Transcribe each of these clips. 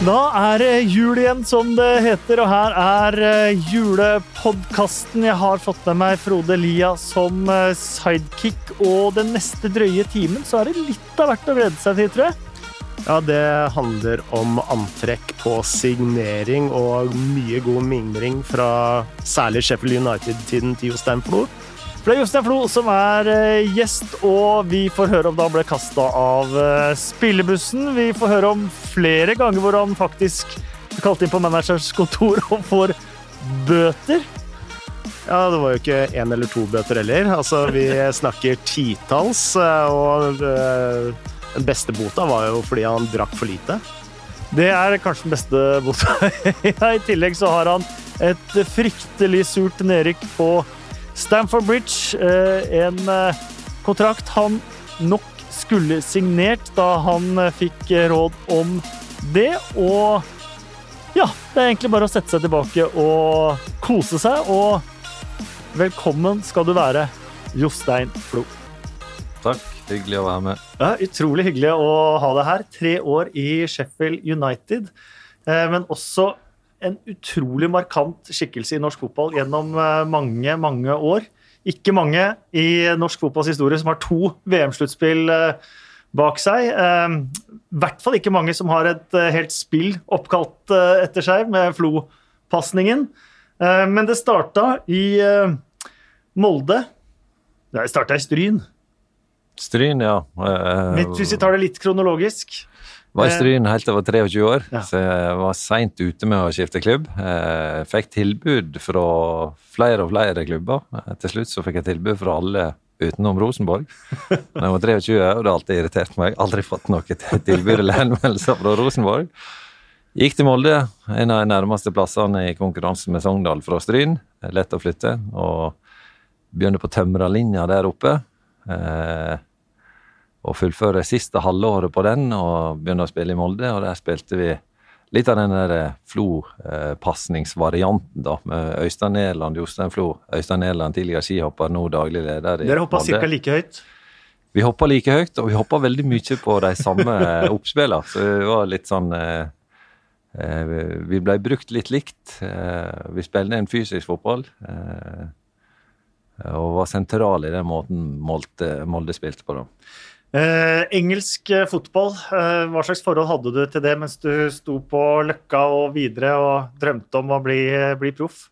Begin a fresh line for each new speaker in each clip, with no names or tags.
Da er det jul igjen, som det heter, og her er eh, julepodkasten. Jeg har fått med meg Frode Lia som eh, sidekick, og den neste drøye timen så er det litt av hvert å glede seg til, tror jeg.
Ja, det handler om antrekk på signering og mye god mingling fra særlig Sheffield United-tiden til Jostein Flo.
For det er Jostein Flo som er eh, gjest, og vi får høre om da han ble kasta av eh, spillebussen. Vi får høre om flere ganger hvor han faktisk blir kalt inn på managers kontor og får bøter.
Ja, det var jo ikke én eller to bøter heller. Altså, vi snakker titalls, eh, og den beste bota var jo fordi han drakk for lite.
Det er kanskje den beste bota. I tillegg så har han et fryktelig surt nedrykk på Stamford Bridge, eh, en eh, kontrakt han nok skulle signert da han eh, fikk råd om det. Og ja, det er egentlig bare å sette seg tilbake og kose seg. Og velkommen skal du være, Jostein Flo.
Takk. Hyggelig å være med.
Ja, Utrolig hyggelig å ha deg her. Tre år i Sheffield United, men også en utrolig markant skikkelse i norsk fotball gjennom eh, mange, mange år. Ikke mange i norsk fotballs historie som har to VM-sluttspill eh, bak seg. Eh, I hvert fall ikke mange som har et helt spill oppkalt etter seg, med Flo-pasningen. Men det starta i Molde. Det starta i Stryn.
Stryn, ja.
Hvis vi tar det litt kronologisk.
Var i Stryn helt var 23 år, ja. så jeg var seint ute med å skifte klubb. Jeg fikk tilbud fra flere og flere klubber. Til slutt så fikk jeg tilbud fra alle utenom Rosenborg. Da jeg var 23, og det har alltid irritert meg. Aldri fått noe tilbud eller henvendelser fra Rosenborg. Gikk til Molde, en av de nærmeste plassene i konkurranse med Sogndal fra Stryn. Lett å flytte. Og begynte på tømrerlinja der oppe. Eh, og fullføre siste halvåret på den og begynne å spille i Molde. Og der spilte vi litt av den der eh, Flo-pasningsvarianten, da, med Øystein Nederland, Jostein Flo. Øystein Nederland, tidligere skihopper, nå daglig leder i
Dere hoppa ca. like høyt?
Vi hoppa like høyt, og vi hoppa veldig mye på de samme oppspillene. Så det var litt sånn eh, eh, Vi ble brukt litt likt. Eh, vi spilte en fysisk fotball. Eh, og var sentral i den måten Molde, Molde spilte på. da.
Eh, engelsk eh, fotball, eh, hva slags forhold hadde du til det mens du sto på Løkka og videre og drømte om å bli, bli proff?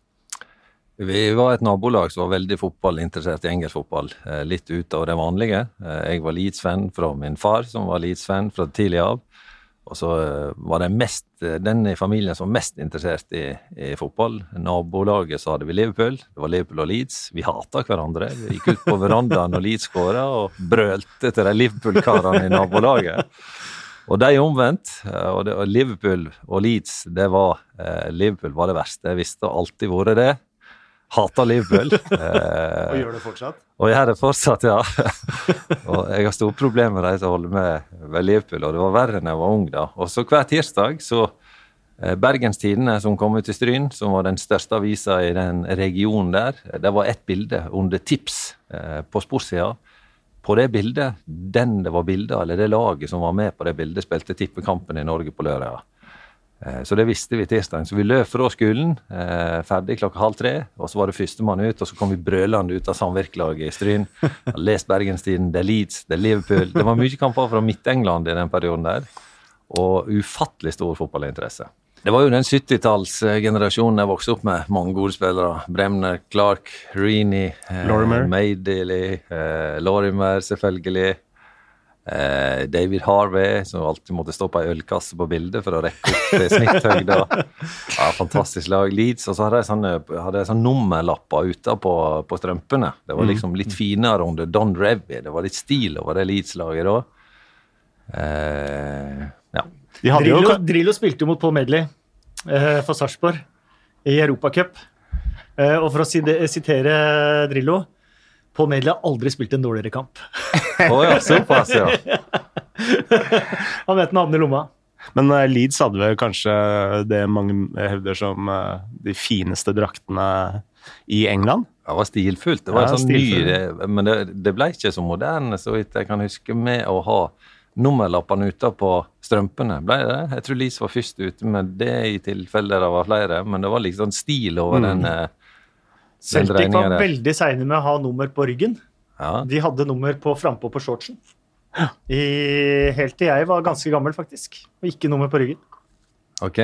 Vi var et nabolag som var veldig fotballinteressert i engelsk fotball. Eh, litt utover det vanlige. Eh, jeg var Leeds-fan fra min far, som var Leeds-fan fra tidlig av. Og så eh, var det mest, eh, den i familien som var mest interessert i, i, fotball. Nabolaget så hadde vi Liverpool. Det var Liverpool og Leeds. Vi hata hverandre. Vi gikk ut på verandaen når Leeds skåra, og brølte til de Liverpool-karene i nabolaget. Og de omvendt. Eh, og, det, og Liverpool og Leeds, det var Liverpool var det verste. Jeg visste alltid vært det. Hater Liverpool.
og gjør det fortsatt?
Og gjør det fortsatt, ja. og jeg har store problemer med de som holder med, ved Liverpool, og det var verre enn jeg var ung da. Og så hver tirsdag så eh, Bergens Tidende, som kom ut i Stryn, som var den største avisa i den regionen der, det var ett bilde under tips eh, på sportssida. På det bildet, den det var bilde eller det laget som var med på det bildet, spilte tippekampen i Norge på lørdag. Eh, så det visste vi tirsdag. Så vi løp fra skolen, eh, ferdig klokka halv tre. Og så var det førstemann ut, og så kom vi brølende ut av samvirkelaget i Stryn. Lest Bergenstiden, det er Leeds, det er Liverpool. Det var mye kamper fra Midt-England i den perioden der. Og ufattelig stor fotballinteresse. Det var jo den 70-tallsgenerasjonen jeg vokste opp med. Mange gode spillere. Bremner, Clark, Reenie, eh,
Lorimer,
Madeley, eh, Lorimer selvfølgelig. Eh, David Harvey, som alltid måtte stå på ei ølkasse på bildet for å rekke opp snitthøyda. Ja, fantastisk lag. Leeds. Og så hadde jeg sånne, hadde jeg sånne nummerlapper ute på, på, strømpene. Det var liksom litt finere under Don Revy. Det var litt stil over det Leeds-laget da. Eh, ja.
Drillo, jo... Drillo, spilte jo mot Paul Medley eh, for Sarpsborg i Europacup. Eh, og for å sitere Drillo Paul Medley har aldri spilt en dårligere kamp.
Oh, ja, såpass, ja.
Han vet den havner i lomma.
Men uh, Leeds hadde vel kanskje det mange hevder som uh, de fineste draktene i England?
Det var stilfullt. Det var ja, sånn ny, men det, det, ble ikke så moderne, så vidt jeg kan huske, med å ha nummerlappene ute på strømpene. Ble det? Jeg tror Leeds var først ute med det i tilfelle det var flere, men det var liksom stil over den, eh, den
Celtic var veldig seine med å ha nummer på ryggen.
Ja.
De hadde nummer på frampå på shortsen. I, helt til jeg var ganske gammel, faktisk. Og ikke nummer på ryggen.
Ok.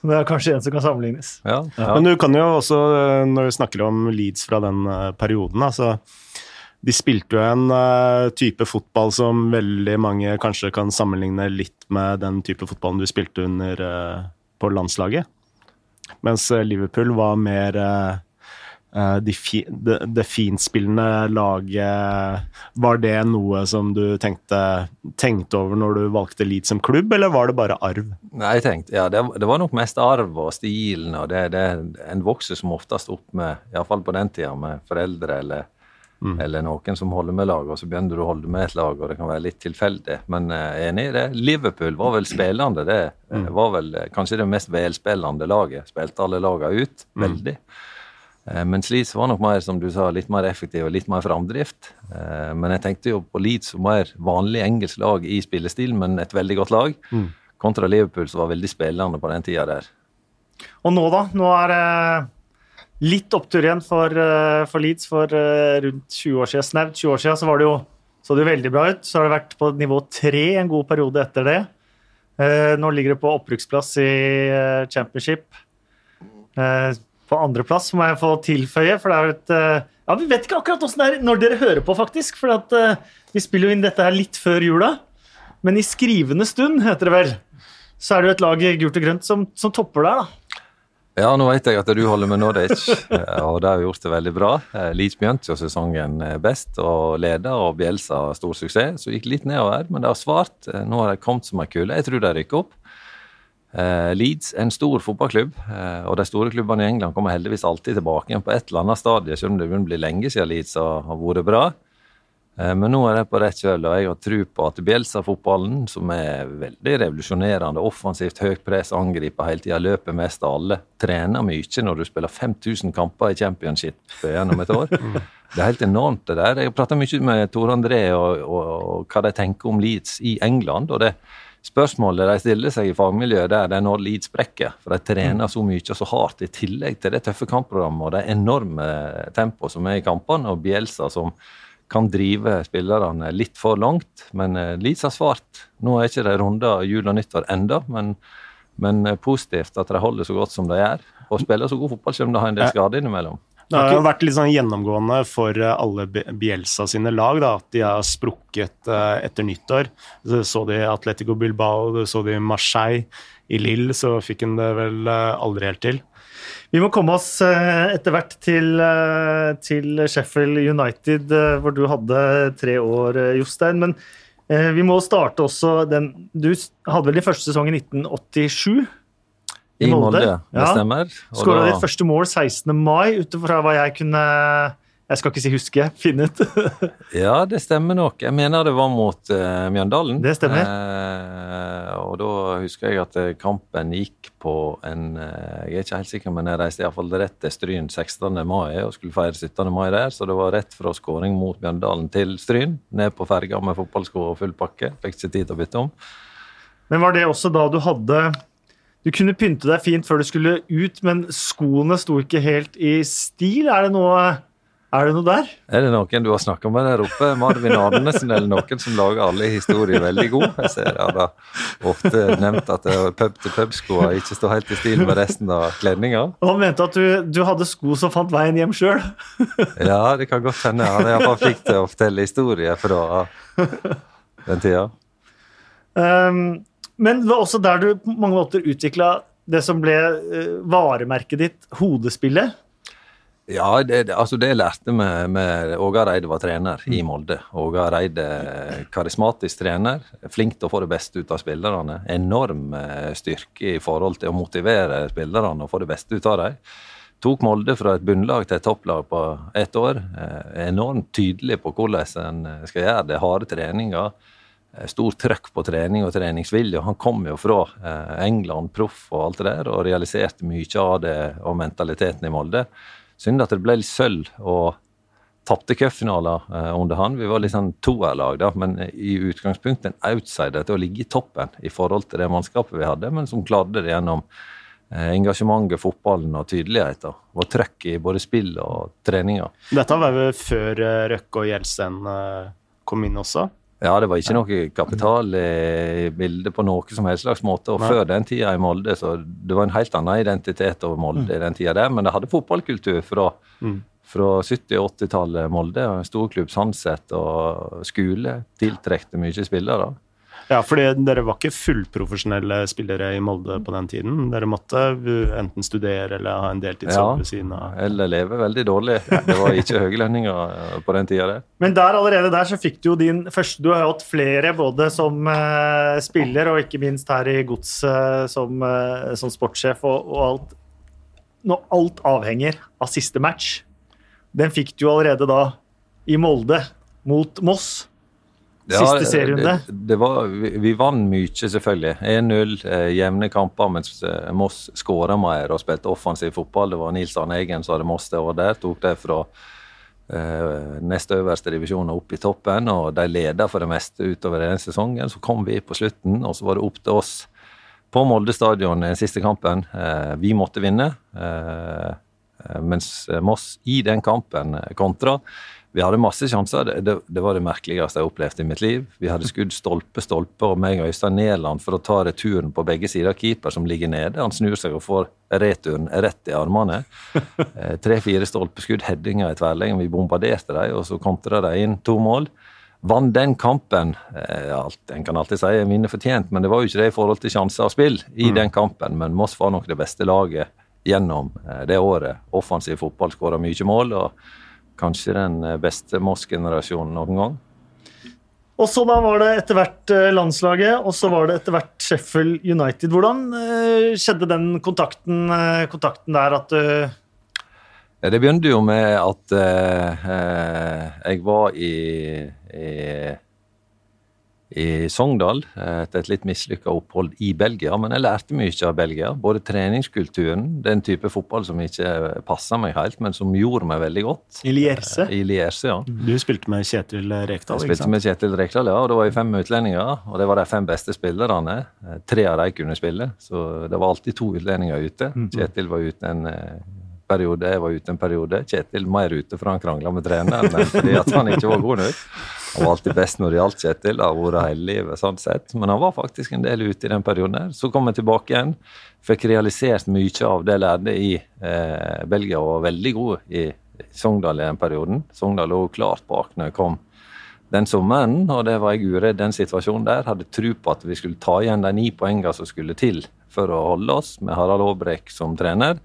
Så Det er kanskje en som kan sammenlignes.
Ja. ja.
Men du kan jo også, eh, når vi snakker om Leeds fra den eh, perioden, altså De spilte jo en eh, type fotball som veldig mange kanskje kan sammenligne litt med den type fotballen du spilte under på landslaget. Mens eh, Liverpool var mer det fi, de de finspillende laget Var det noe som du tenkte, tenkte over når du valgte Leeds som klubb, eller var det bare arv?
Nei, jeg tenkte, ja, det, det var nok mest arv og stilen, og det, det en vokser som oftest opp med, iallfall på den tida, med foreldre eller, eller noen som holder med laget, og så begynner du å holde med et lag, og det kan være litt tilfeldig. Men jeg er enig i det. Liverpool var vel spillende, det mm. var vel eh, kanskje det mest velspillende laget. Spilte alle lagene ut, veldig. Eh, Mens Leeds var nok mer, som du sa, litt mer effektiv og litt mer framdrift. Eh, Men jeg tenkte jo på Leeds som mer vanlig engelsk lag i spillestil, men et veldig godt lag. Kontra Liverpool, som var veldig spillende på den tida der.
Og nå, da? Nå er det litt opptur igjen for, eh, for Leeds. For eh, rundt 20 år siden, snaut 20 år siden så det jo, så det jo veldig bra ut. Så har det vært på nivå tre en god periode etter det. Eh, Nå ligger det på opprykksplass i championship. På andreplass må jeg få tilføye, for det er jo et Ja, vi vet ikke akkurat åssen det er når dere hører på, faktisk. For at, vi spiller jo inn dette her litt før jula. Men i skrivende stund, heter det vel, så er det jo et lag i gult og grønt som, som topper der, da.
Ja, nå vet jeg at du holder med Norwich, eh, og de har gjort det veldig bra. Eh, Leeds begynte jo sesongen eh, best og leda, og Bjelsa stor suksess. Så gikk litt nedover, men det har svart. Nå har de kommet som ei kule. Jeg tror de rykker opp. Leeds er en stor fotballklubb, og de store klubbene i England kommer heldigvis alltid tilbake igjen på et eller annet stadie, selv om det begynner å bli lenge siden Leeds har, har vært bra. Eh, Men nå er jeg på rett kjøl, og jeg har tro på at Bielsa-fotballen, som er veldig revolusjonerende, offensivt, høyt press, angriper hele tida, løper mest av alle, trener mye når du spiller 5000 kamper i championship gjennom et år. Det er helt enormt, det der. Jeg har prata mye med Tore André og, og, og hva de tenker om Leeds i England. og det Spørsmålet de stiller seg i fagmiljøet, der, det er når Leeds sprekker. For de trener så mye og så hardt, i tillegg til det tøffe kampprogrammet og det enorme tempoet som er i kampene, og Bielsa som kan drive spillerne litt for langt. Men eh, har svart. Nå er ikke de runda jul og nyttår enda, men, men eh, positivt at de holder så godt som de gjør. Og spiller så god fotball, selv om de har en del skader innimellom.
Det har jo vært litt sånn gjennomgående for eh, alle Bi- Bielsa sine lag, da, at de har sprukket eh, etter nyttår. Så så de Atletico Bilbao, så de Marseille. I Lille så fikk han det vel eh, aldri helt til.
Vi må komme oss etter hvert til, til Sheffield United, hvor du hadde tre år, Jostein. Men vi må starte også den Du hadde vel din første sesong i 1987?
I Molde, det
Ja.
stemmer. Og
Skåra
da-
ditt første mål 16. mai, ut ifra hva jeg kunne Jeg skal ikke si huske, finne ut.
Ja, det stemmer nok. Jeg mener det var mot uh, Mjøndalen.
Det stemmer.
Eh, og da husker jeg at eh, kampen gikk på en eh, Jeg er ikke helt sikker, men jeg reiste iallfall rett til Stryn 16. mai og skulle feire 17. mai der. Så det var rett fra skåring mot Mjøndalen til Stryn. Ned på ferga med fotballsko og full pakke. Fikk ikke tid til å bytte om.
Men var det også da du hadde Du kunne pynte deg fint før du skulle ut, men skoene sto ikke helt i stil. Er det noe, er det noe der?
Er det noen du har snakka med der oppe? Marvin Arnesen eller noen som lager alle historier veldig gode? Jeg ser jeg har ofte nevnt at pub-til-pub-skoa ikke står helt i stil med resten av kledninga.
Han mente at du, du hadde sko som fant veien hjem sjøl.
Ja, det kan godt hende. Han er iallfall flink til å fortelle historier fra den tida.
Um, men det var også der du på mange måter utvikla det som ble eh, varemerket ditt, hodespillet.
Ja, det, altså det lærte med, med Åge Reide var trener i Molde. Åge Reide, karismatisk trener, flink til å få det beste ut av spillerne. Enorm eh, styrke i forhold til å motivere spillerne og få det beste ut av dem. Tok Molde fra et bunnlag til et topplag på ett år. Eh, enormt tydelig på hvordan en skal gjøre det. Harde treninger. Eh, Stor trøkk på trening og treningsvilje. Han kom jo fra eh, England, proff og alt det der, og realiserte mye av det og mentaliteten i Molde. Synd at det ble litt sølv og tapte cupfinaler uh, under han. Vi var litt sånn toerlag, da, men i utgangspunktet en outsider til å ligge i toppen i forhold til det mannskapet vi hadde, men som klarte det gjennom engasjementet, fotballen og tydeligheten. Og trøkk i både spill og treninger.
Dette var vel før Røkke og Gjelsten kom inn også?
Ja, det var ikke noe kapital i bildet på noe som helst slags måte. Og Nei. før den tida i Molde, så det var en helt annen identitet over Molde mm. i den tida der. Men det hadde fotballkultur fra, mm. fra 70- og 80-tallet Molde. Storklubb Sandset og skole tiltrekte mye spillere.
Ja, fordi dere var ikke fullprofesjonelle spillere i Molde på den tiden. Dere måtte enten studere eller ha en deltidsjobb
ja, ved siden av. Eller leve veldig dårlig. Det var ikke høye lønninger eh, på den tida.
Men der allerede der så fikk du jo din første Du har hatt flere både som uh, spiller og ikke minst her i Godset uh, som, uh, som, sportssjef og, og alt. Når alt avhenger av siste match, den fikk du allerede da i Molde mot Moss. Siste serierunde?
Det, det var, vi, vant mye, selvfølgelig. 1-0, eh, jevne kamper, mens eh, Moss skåra mer og spilte offensiv fotball. Det var Nils Arne Eggen som hadde Moss det året der. Tok det fra eh, neste øverste divisjon opp i toppen. Og de leda for det meste utover den sesongen. Så kom vi på slutten, og så var det opp til oss på Molde stadion den siste kampen. Eh, vi måtte vinne, eh, mens Moss i den kampen kontra. Vi hadde masse sjanser. Det, det, det, var det merkeligste jeg opplevde i mitt liv. Vi hadde skudd stolpe, stolpe, og meg og Øystein Nederland for å ta returen på begge sider. Keeper som ligger nede. Han snur seg og får returen rett i armene. Eh, Tre-fire stolpeskudd, headinger i tverrleggen. Vi bombarderte dem, og så kontra de inn to mål. Vant den kampen. Eh, alt, en kan alltid si vinner fortjent, men det var jo ikke det i forhold til sjanser og spill i mm. den kampen. Men Moss var nok det beste laget gjennom eh, det året. Offensiv fotball skåra mye mål. og kanskje den eh, beste Moss-generasjonen noen gang.
Og så da var det etter hvert eh, landslaget, og så var det etter hvert Sheffield United. Hvordan uh, skjedde den kontakten, kontakten der at du
Det begynte jo med at jeg var i, i i Sogndal etter et litt mislykka opphold i Belgia. Men jeg lærte mye av Belgia. Både treningskulturen, den type fotball som ikke passa meg helt, men som gjorde meg veldig godt.
I Lierse?
I Lierse, ja.
Du spilte med Kjetil Rekdal?
Jeg spilte med Kjetil Rekdal, ja. Og det var fem utlendinger. Og det var de fem beste spillerne. Tre av dem kunne spille, så det var alltid to utlendinger ute. Mm. Kjetil var ute en eh, periode, jeg var ute en periode. Kjetil mer ute for han krangla med treneren enn fordi at han ikke var god nok. Han var alltid best når det gjaldt Kjetil. Har vært hele livet, sånn sett. Men han var faktisk en del ute i den perioden. der. Så kom jeg tilbake igjen. Fikk realisert mye av det jeg lærte i eh, Belgia, og var veldig god i Sogndal i den perioden. Sogndal lå klart bak når jeg kom den sommeren, og det var jeg uredd den situasjonen der. Hadde tro på at vi skulle ta igjen de ni poengene som skulle til for å holde oss, med Harald Aabrek som trener.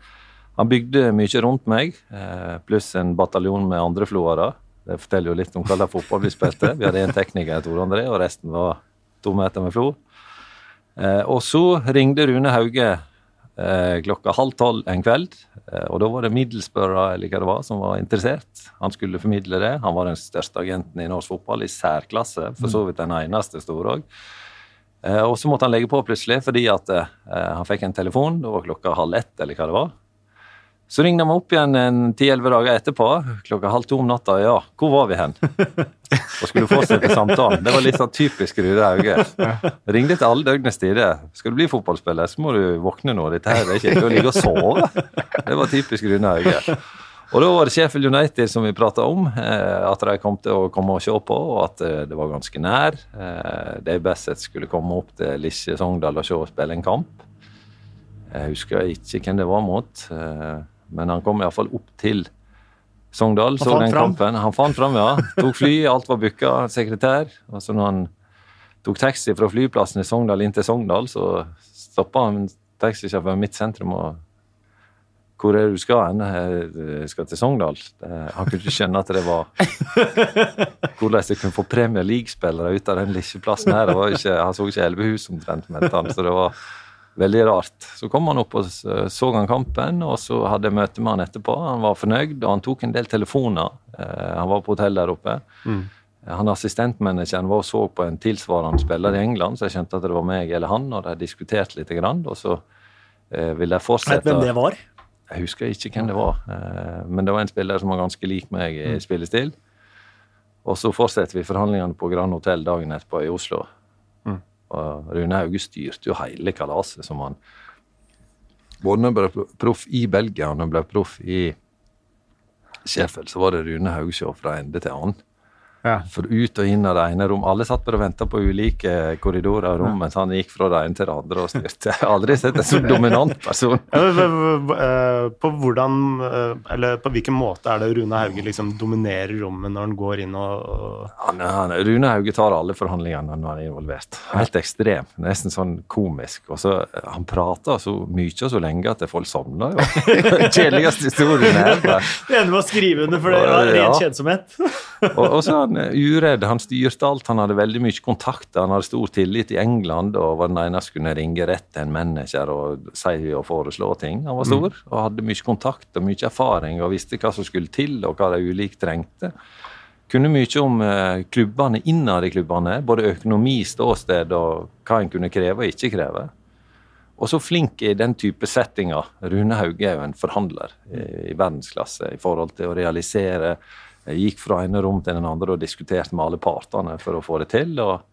Han bygde mye rundt meg, eh, pluss en bataljon med andre floere. Det forteller jo litt om hva slags fotball vi spilte. Vi hadde én tekniker, Tor André, og resten var to meter med flo. Eh, og så ringte Rune Hauge eh, klokka halv tolv en kveld. Eh, og da var det middelsbørra eller hva det var, som var interessert. Han skulle formidle det. Han var den største agenten i norsk fotball, i særklasse. For så vidt den eneste store òg. Og så måtte han legge på plutselig fordi at han fikk en telefon. Det var klokka halv ett, eller hva det var. Så ringte han meg opp igjen en ti-elleve dager etterpå, klokka halv to om natta. Ja, hvor var vi hen? Og skulle fortsette samtalen. Det var litt sånn typisk Rude Hauge. Ringte til alle døgnets tider. Skal du bli fotballspiller, så må du våkne nå. Dette her er ikke å ligge og sove. Det var typisk Rune Hauge. Og da var det Sheffield United som vi prata om, eh, at de kom til å komme og se på, og at eh, det var ganske nær. Eh, Dave Bassett skulle komme opp til Lisje Sogndal og se og spille en kamp. Jeg husker ikke hvem det var mot. Men han kom iallfall opp til Sogndal, så den fram. kampen. Han fant fram, ja. Tok fly, alt var booka, sekretær. Og så når han tok taxi fra flyplassen i Sogndal inn til Sogndal, så stoppa han taxisjåføren midt sentrum og hvor er det du skal hen? Jeg skal til Sogndal. Han kunne ikke skjønne at det var Hvordan jeg kunne få Premier League-spillere ut av den lille plassen her. Det var ikke, han så ikke Elvehus omtrent, mente han. Så det var Veldig rart. Så kom han opp og så han kampen, og så hadde jeg møte med han etterpå. Han var fornøyd, og han tok en del telefoner. Eh, han var på hotell der oppe. Mm. Han Assistentmanageren var og så på en tilsvarende spiller i England, så jeg skjønte at det var meg eller han, og de diskuterte litt. Og så eh, ville jeg fortsette
Vet hvem det var?
Jeg husker ikke hvem det var, men det var en spiller som var ganske lik meg i mm. spillestil. Og så fortsetter vi forhandlingene på Grand Hotell dagen etterpå i Oslo. Og Rune Hauge styrte jo hele kalaset som han Både når han ble proff i Belgia og når han ble proff i Sheffield, så var det Rune Hauge fra ende til annen. Ja. For ut og inn av det ene rom. Alle satt bare og venta på ulike korridorer og rom mens han gikk fra det ene til det andre og styrte. Jeg har aldri sett en så dominant person.
På hvordan, eh, eller på hvilken måte er det Rune Hauge liksom dominerer rommet når han går inn og
han, han, Rune Hauge tar alle forhandlingene når han er involvert. Helt ekstrem. Nesten sånn komisk. Og så, Han prater så mye og så lenge at folk sovner. Kjedeligste historien er
det. ender med å skrive under for det var ren kjedsomhet.
og, og så han eh, uredd. Han styrte alt. Han hadde veldig mye kontakter. Han hadde stor tillit i England og var den eneste som kunne ringe rett til en manager og si og foreslå ting. Han var stor mm. og hadde mye kontakt og mye erfaring og visste hva som skulle til og hva de ulike trengte. Kunne mye om eh, klubbene innad i klubbene, både økonomi, ståsted og hva en kunne kreve og ikke kreve. Og så flink i den type settinger. Rune Hauge er jo en forhandler i, i verdensklasse i forhold til å realisere jeg gikk fra ene rom til den andre og diskuterte med alle partene for å få det til. og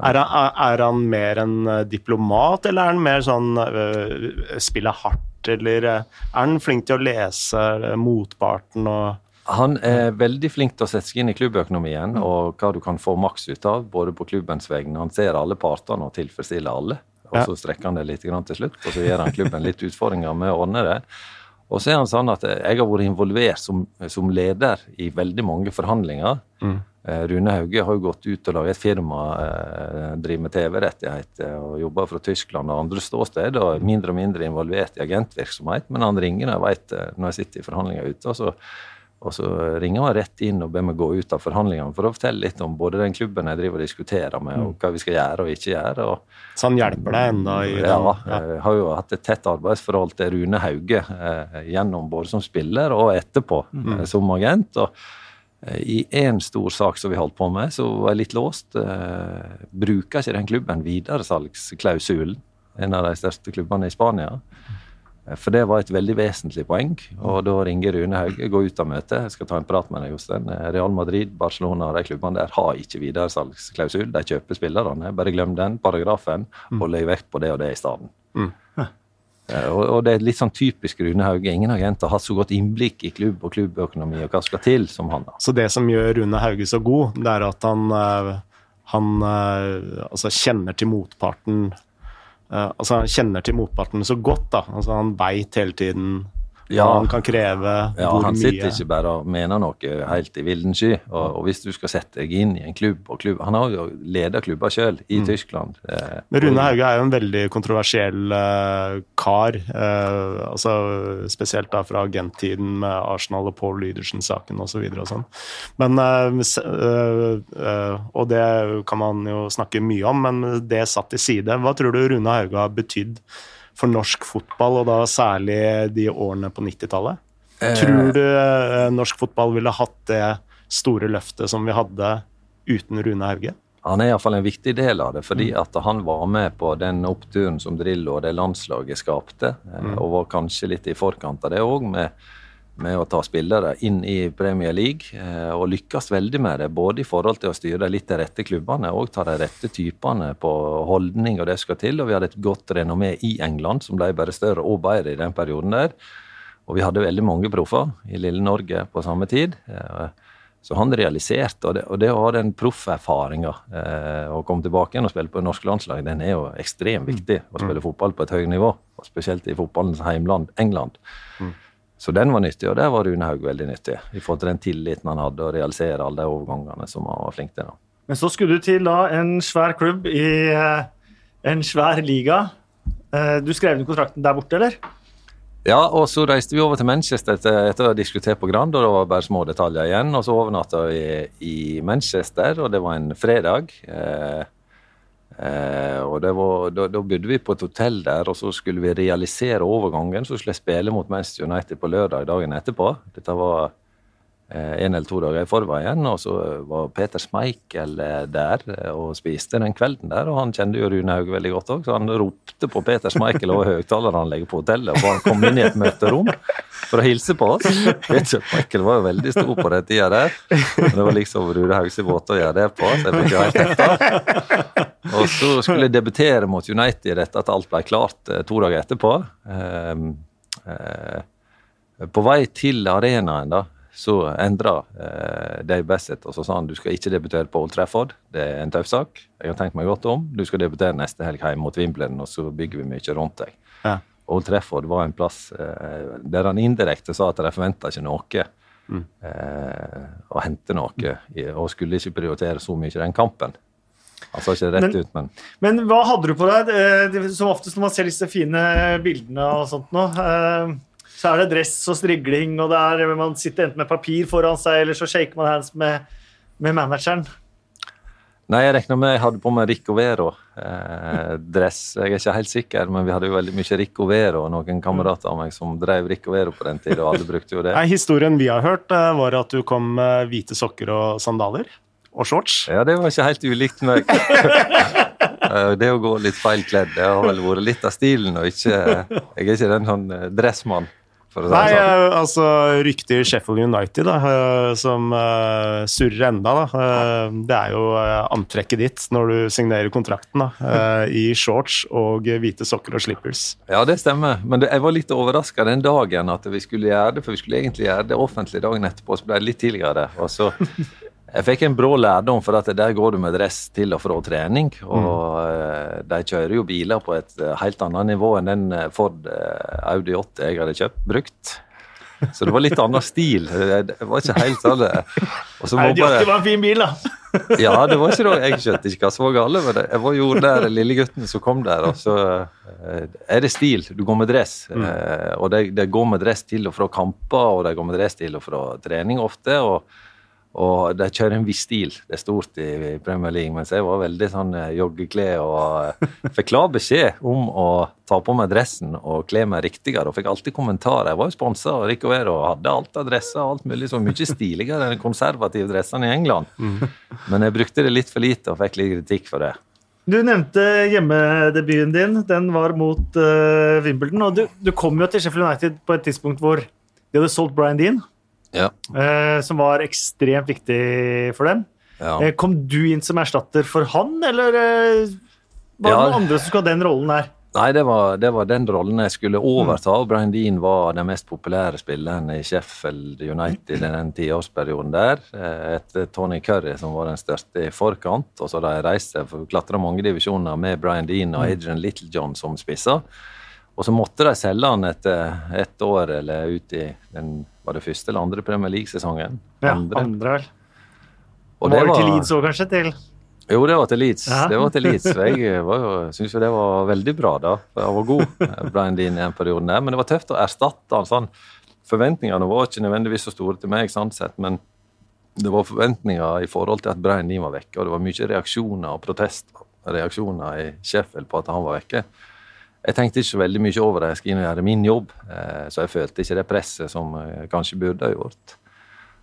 er han, er han, mer en eh, diplomat, eller er han mer sånn uh, spiller hardt, eller uh, er han flink til å lese motparten og
Han er veldig flink til å sette seg inn i klubbøkonomien mm. og hva du kan få maks ut av, både på klubbens vegne. Han ser alle partene og tilfredsstiller alle. Og så strekker han det litt til slutt, og så gir han klubben litt utfordringer med å ordne det. Og så er han sånn at jeg har vært involvert som, som leder i veldig mange forhandlinger. Mm. Eh, Rune Hauge har jo gått ut og laget et firma, eh, driver med TV-rettigheter og jobber fra Tyskland og andre ståsted, og er mindre og mindre involvert i agentvirksomhet. Men han ringer når jeg, vet, eh, når jeg sitter i forhandlinger ute. og så og så ringer han rett inn og ber meg gå ut av forhandlingene for å fortelle litt om både den klubben jeg driver og diskuterer med, og mm. hva vi skal gjøre og ikke gjøre. Og,
så han hjelper deg i
den? Ja, jeg har jo hatt et tett arbeidsforhold til Rune Hauge eh, gjennom både som spiller og etterpå mm. eh, som agent. og eh, i én stor sak som vi holdt på med, så var jeg litt låst. Eh, bruker ikke den klubben videresalgsklausulen? En av de største klubbene i Spania. For det var et veldig vesentlig poeng. Og da ringer Rune Hauge, går ut av møtet. Jeg skal ta en prat med deg, Jostein. Real Madrid, Barcelona og de klubbene der har ikke videresalgsklausul. De kjøper spillerne. Bare glem den paragrafen, og legg vekt på det og det i stedet. Mm. Og, og, det er litt sånn typisk Rune Hauge. Ingen agenter har hatt så godt innblikk i klubb og klubbøkonomi og hva skal til som han. da.
Så det som gjør Rune Hauge så god, det er at han, eh, han eh, altså kjenner til motparten altså Han kjenner til motparten så godt. da, altså Han veit hele tiden ja. han kan kreve,
ja, hvor mye Han sitter ikke bare og mener noe helt i vilden sky. Og, og, hvis du skal sette deg inn i en klubb og klubb Han har jo leda klubber sjøl i mm. Tyskland.
Eh, Men Rune Hauge er jo en veldig kontroversiell eh, kar. Eh, altså Spesielt da fra agenttiden med Arsenal og Paul Lydersen-saken osv. Og, så sånn. Men uh, Og det kan man jo snakke mye om, men det satt til side. Hva tror du Rune Hauge har betydd? For norsk fotball, og da særlig de årene på 90-tallet? Eh. Tror du eh, norsk fotball ville hatt det store løftet som vi hadde uten Rune Hauge?
Han er iallfall en viktig del av det, fordi mm. at han var med på den oppturen som Drillo og det landslaget skapte, eh, mm. og var kanskje litt i forkant av det òg, med med å ta spillere inn i Premier League, eh, og lykkes veldig med det. Både i forhold til å styre litt de rette klubbene og ta de rette typene på holdning og det skal til. Og vi hadde et godt renommé i England, som ble bare større og bedre i den perioden der. Og vi hadde veldig mange proffer i lille Norge på samme tid. Eh, så han realiserte, og det, og det å ha den profferfaringa eh, å komme tilbake igjen og spille på det norske landslaget, den er jo ekstremt viktig. Å spille fotball på et høyt nivå, og spesielt i fotballens heimland England. Mm. Så den var nyttig, og der var Rune Haug veldig nyttig. I forhold til den tilliten han hadde, og realisere alle de overgangene som han var flink til. da.
Men så skulle du til da en svær klubb i eh, en svær liga. Eh, du skrev ned kontrakten der borte, eller?
Ja, og så reiste vi over til Manchester etter, etter å ha diskutert på Grand, og det var bare små detaljer igjen. Og så overnatta vi i Manchester, og det var en fredag. Eh, Eh, og var, da, da, bodde vi på et hotell der, og så skulle vi realisere overgangen. Så skulle jeg spille mot Manchester United på lørdag dagen etterpå. Dette var en eller to dager i forveien. Og så var Peter Schmeichel eh, der eh, og spiste den kvelden der. Og han kjente jo Rune Haug veldig godt òg, så han ropte på Peter Schmeichel over høyttaleranlegget på hotellet. Og han kom inn i et møterom for å hilse på oss. Peter Schmeichel var jo veldig stor på den tida der. Men det var liksom Rune Haugs måte å gjøre det på, så jeg fikk jo helt hetta. Og så skulle jeg debutere mot United etter at alt ble klart to dager etterpå. Eh, eh, på vei til arenaen da, så endra eh, Dave Bassett og så sa han du skal ikke debutere på Old Trafford. Det er en tøff sak. Jeg har tenkt meg godt om. Du skal debutere neste helg hjemme mot Wimbledon, og så bygger vi mye rundt deg. Ja. Old Trafford var en plass eh, der han indirekte sa at de forventa ikke noe. Mm. Eh, å hente noe, og skulle ikke prioritere så mye den kampen. Han sa ikke det rett men, ut, men
Men hva hadde du på deg? Eh, som oftest når man ser disse fine bildene og sånt nå, eh, så er det dress og strigling, og er, man sitter enten med papir foran seg, eller så shaker man hands med, med manageren.
Nei, jeg regner med jeg hadde på meg Rico Vero-dress. Eh, jeg er ikke helt sikker, men vi hadde jo veldig mye Rico Vero. Noen kamerater av meg som drev Rico Vero på den tida, og alle brukte jo det.
Nei, Historien vi har hørt, eh, var at du kom med hvite sokker og sandaler. Og shorts.
Ja, det var ikke helt ulikt meg. Eh, det å gå litt feil kledd det har vel vært litt av stilen. og ikke, Jeg er ikke den sånn dressmann.
Nei, sånn. Eh, altså ryktet i Sheffield United, da, eh, som uh, surrer enda, da. Uh, det er jo uh, antrekket ditt når du signerer kontrakten, da. I shorts og hvite sokker og slippers.
Ja, det stemmer. Men det, jeg var litt overraska den dagen at vi skulle gjøre det, for vi skulle egentlig gjøre det offentlig dagen etterpå, så ble det litt tidligere. Og så jeg fikk en brå lærdom, for at der går du med dress til og fra trening. Og mm. de kjører jo biler på et eh, helt annet nivå enn den eh, Ford Audi 8 jeg hadde kjøpt brukt. Så det var litt annen stil. Det var ikke helt sånn
Audi 8 var en fin bil, da.
ja, det var ikke det. Jeg skjønte ikke hva som var galt med det. Jeg var jo der lille gutten som kom der, og så er det stil. Du går med dress. Mm. Og det, det går med dress til og fra kamper, og det går med dress til og fra trening ofte. og og de kjører en viss stil. Det er stort i Premier League. Mens jeg var veldig sånn joggeklede og eh, fikk klar beskjed om å ta på meg dressen og kle meg riktigere. Og fikk alltid kommentarer. Jeg var jo sponsa av Ricovero og hadde alt av dresser og alt mulig. Så mye stiligere enn de konservative dressene i England. Men jeg brukte det litt for lite og fikk litt kritikk for det.
Du nevnte hjemmedebuten din. Den var mot uh, Wimbledon. Og du, du kom jo til Sheffield United på et tidspunkt hvor de hadde solgt Brian Dean
ja.
eh, som var ekstremt viktig for dem. Ja. Eh, kom du inn som erstatter for han, eller eh, var det noen andre som skulle ha den rollen her?
Nei, det var, det var, den rollen jeg skulle overta. og Brian Dean var den mest populære spilleren i Sheffield United i den tiårsperioden der. Etter Tony Curry, som var den største i forkant. Og så da jeg reiste klatra mange divisjoner med Brian Dean og Adrian Littlejohn som spisser. Og så måtte de selge han etter ett år eller ut i den var det første eller andre Premier League-sesongen?
Ja, andre, vel. Og var det var til Leeds òg, kanskje? til...
Jo, det var til Leeds. Ja. Det var til Leeds. Jeg syns jo det var veldig bra, da. Jeg var god, Brian Dean, i en periode der. Men det var tøft å erstatte han sånn. Forventningene var ikke nødvendigvis så store til meg, sant sett, men det var forventninger i forhold til at Brian Dean var vekke, og det var mye reaksjoner og protestreaksjoner i Sheffield på at han var vekke. Jeg tenkte ikke så veldig mye over det. Jeg skulle gjøre min jobb, eh, så jeg følte ikke det presset som jeg kanskje burde ha gjort.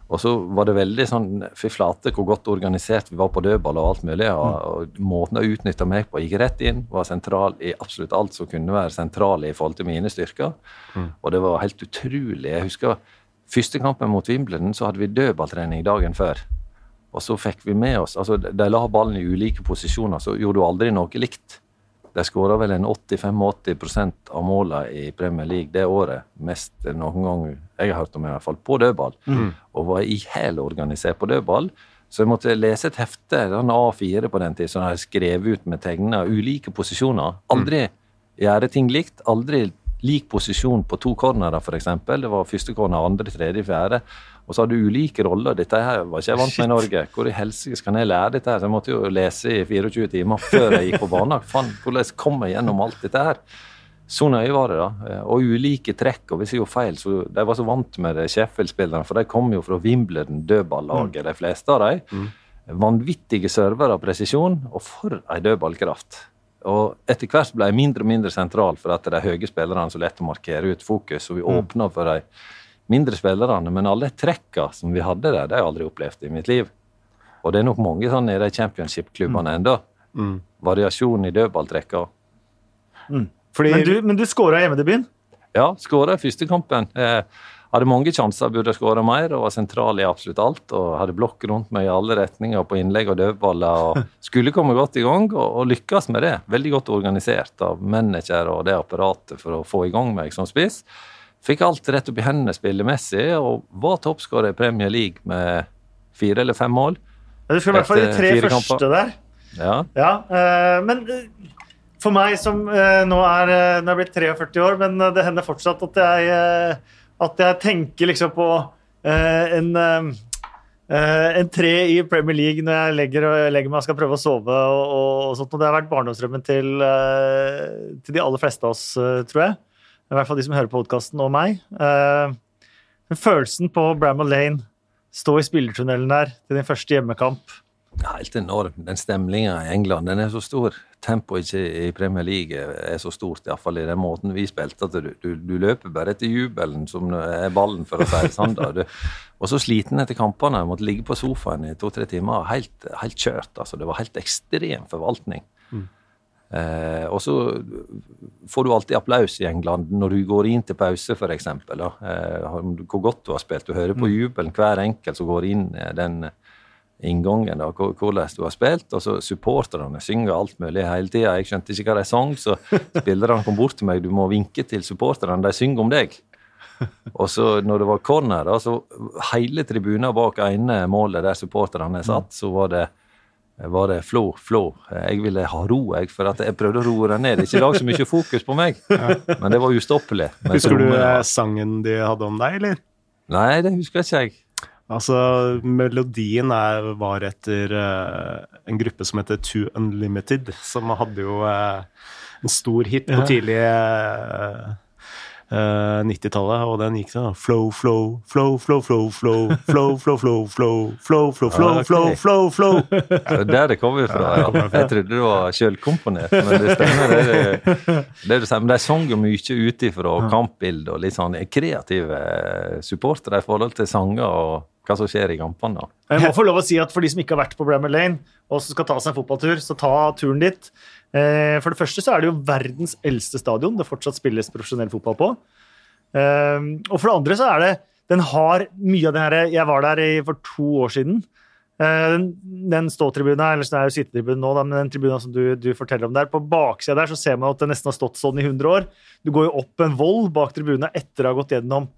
Og så var det veldig sånn Fy flate hvor godt organisert vi var på dødball og alt mulig. Og, mm. og måten å utnytte meg på gikk rett inn, var sentral i absolutt alt som kunne være sentral i forhold til mine styrker. Mm. Og det var helt utrolig. Jeg husker første kampen mot Wimbledon, så hadde vi dødballtrening dagen før. Og så fikk vi med oss altså De la ballen i ulike posisjoner, så gjorde du aldri noe likt. De skåra vel en 85-80% av målene i Premier League det året. Mest noen gang jeg har hørt om, i hvert fall, på dødball. Mm. Og var ihælorganisert på dødball. Så jeg måtte lese et hefte, en A4 på den tid, som jeg skrev ut med tegna ulike posisjoner. Aldri mm. gjøre ting likt. Aldri lik posisjon på to cornerer, f.eks. Det var første corner, andre, tredje, fjerde. Og så har du ulike roller. Dette her var ikke jeg vant med i Norge. Hvor i helsike skal jeg lære dette her? Så jeg måtte jo lese i 24 timer før jeg gikk på banen. Fan, hvordan kom jeg gjennom alt dette her? Så nøye var det, da. Og ulike trekk. Og hvis jeg gjorde feil, så de var så vant med det Sheffield-spillerne, for de kom jo fra Wimbledon, dødballaget, mm. de fleste av dem. Mm. Vanvittige servere av presisjon, og for ei dødballkraft. Og etter hvert ble jeg mindre og mindre sentral for at de høye spillerne så lett å markere ut fokus, og vi mm. åpna for dem mindre spillerne, men alle trekka som vi hadde der, det har jeg aldri opplevd i mitt liv. Og det er nok mange sånn i de championship-klubbene mm. ennå. Mm. Variasjon i dødballtrekka.
Mm. Men du, men du skåra hjemmedebuten?
Ja, skåra i første kampen. Eh, hadde mange sjanser, burde skåra mer og var sentral i absolutt alt. og Hadde blokk rundt meg i alle retninger på innlegg og dødballer. og Skulle komme godt i gang og, og lykkes med det. Veldig godt organisert av manager og det apparatet for å få i gang meg som spiss. Fikk alt rett opp i hendene spillemessig og var toppskårer i Premier League med fire eller fem mål.
Du skal i hvert fall de tre første kamper. der.
Ja.
ja uh, men uh, for meg som uh, nå er, nå er blitt 43 år, men det hender fortsatt at jeg at jeg tenker liksom på uh, en, uh, en tre i Premier League når jeg legger, legger meg og skal prøve å sove. og, og, sånt, og Det har vært barndomsdrømmen til, uh, til, de aller fleste av oss, tror jeg. I hvert fall de som hører på podkasten, og meg. følelsen på Bramall Lane, stå i spillertunnelen der til din første hjemmekamp
Helt enorm. Den stemninga i England den er så stor. Tempoet i Premier League er så stort, iallfall i den måten vi spilte, at du, du, du, løper bare etter jubelen som er ballen, for å si det sånn. Du, og så sliten etter kampene. Måtte ligge på sofaen i to-tre timer. Helt, helt, kjørt. altså. Det var helt ekstrem forvaltning. Mm. Eh, og så får du alltid applaus i England når du går inn til pause, f.eks. Eh, hvor godt du har spilt. Du hører på mm. jubelen hver enkelt som går inn den inngangen, da, hvordan du har spilt. Og så supporterne synger alt mulig hele tida. Jeg skjønte ikke hva de sang, så spillerne kom bort til meg. Du må vinke til supporterne, de synger om deg. Og så når det var corner, da, så hele tribunen bak ene målet der supporterne satt, så var det var det flå, flå. Jeg ville ha ro, jeg, for at jeg prøvde å roe det ned. Ikke lag så mye fokus på meg, men det var ustoppelig.
Husker du sangen de hadde om deg, eller?
Nei, det husker ikke jeg.
Altså, melodien er, var etter uh, en gruppe som heter Too Unlimited, som hadde jo uh, en stor hit på tidlig uh, 90-tallet, og den gikk sånn Flow, flow, flow, flow, flow, flow, flow, flow, flow, flow, flow, flow, flow, flow, flow, flow.
Det er der det kommer fra. Ja. Jeg trodde det var sjølkomponert, men det stemmer. Det, det, det du sier. Men de sang jo mye ut ifra kampbilde og litt sånn kreative supportere i forhold til sanger og hva som skjer i kampene. da.
Jeg må få lov å si at For de som ikke har vært på Brammer Lane, og som skal ta seg en fotballtur, så ta turen dit. Eh, for det første så er det jo verdens eldste stadion det fortsatt spilles profesjonell fotball på. Eh, og for det andre så er det Den har mye av det herre Jeg var der for to år siden. Eh, den, den eller det er jo sittetribunen nå, men den tribuna som du, du, forteller om der, på baksida der så ser man at det nesten har stått sånn i 100 år. Du går jo opp en vold bak tribuna etter å ha gått gjennom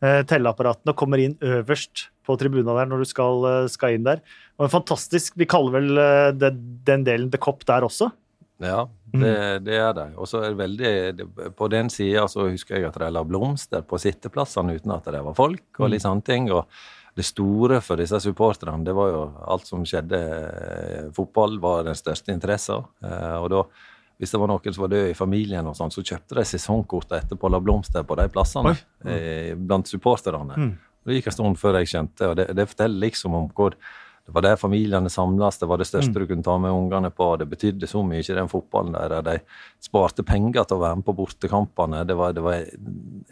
telleapparatene og kommer inn øverst på tribuna der når du skal, eh, skal inn der. Og en fantastisk Vi kaller vel eh, det, den delen The Cop der også?
Ja, mm. det, det er det. Og så er det veldig På den sida så husker jeg at de la blomster på sitteplassene uten at det var folk, og litt mm. sånne ting. og det store for disse supporterne, det var jo alt som skjedde. Eh, fotball var den største interessen. Og da, hvis det var noen som var død i familien, og sånn, så kjøpte de sesongkortet etterpå og la blomster på de plassene mm. blant supporterne. Mm. Det gikk en stund før jeg kjente og det, det forteller liksom om hvor det var der familiene samles, det var det største mm. du kunne ta med ungene på. Det betydde så mye, i den fotballen der. De sparte penger til å være med på bortekampene. Det var, det var,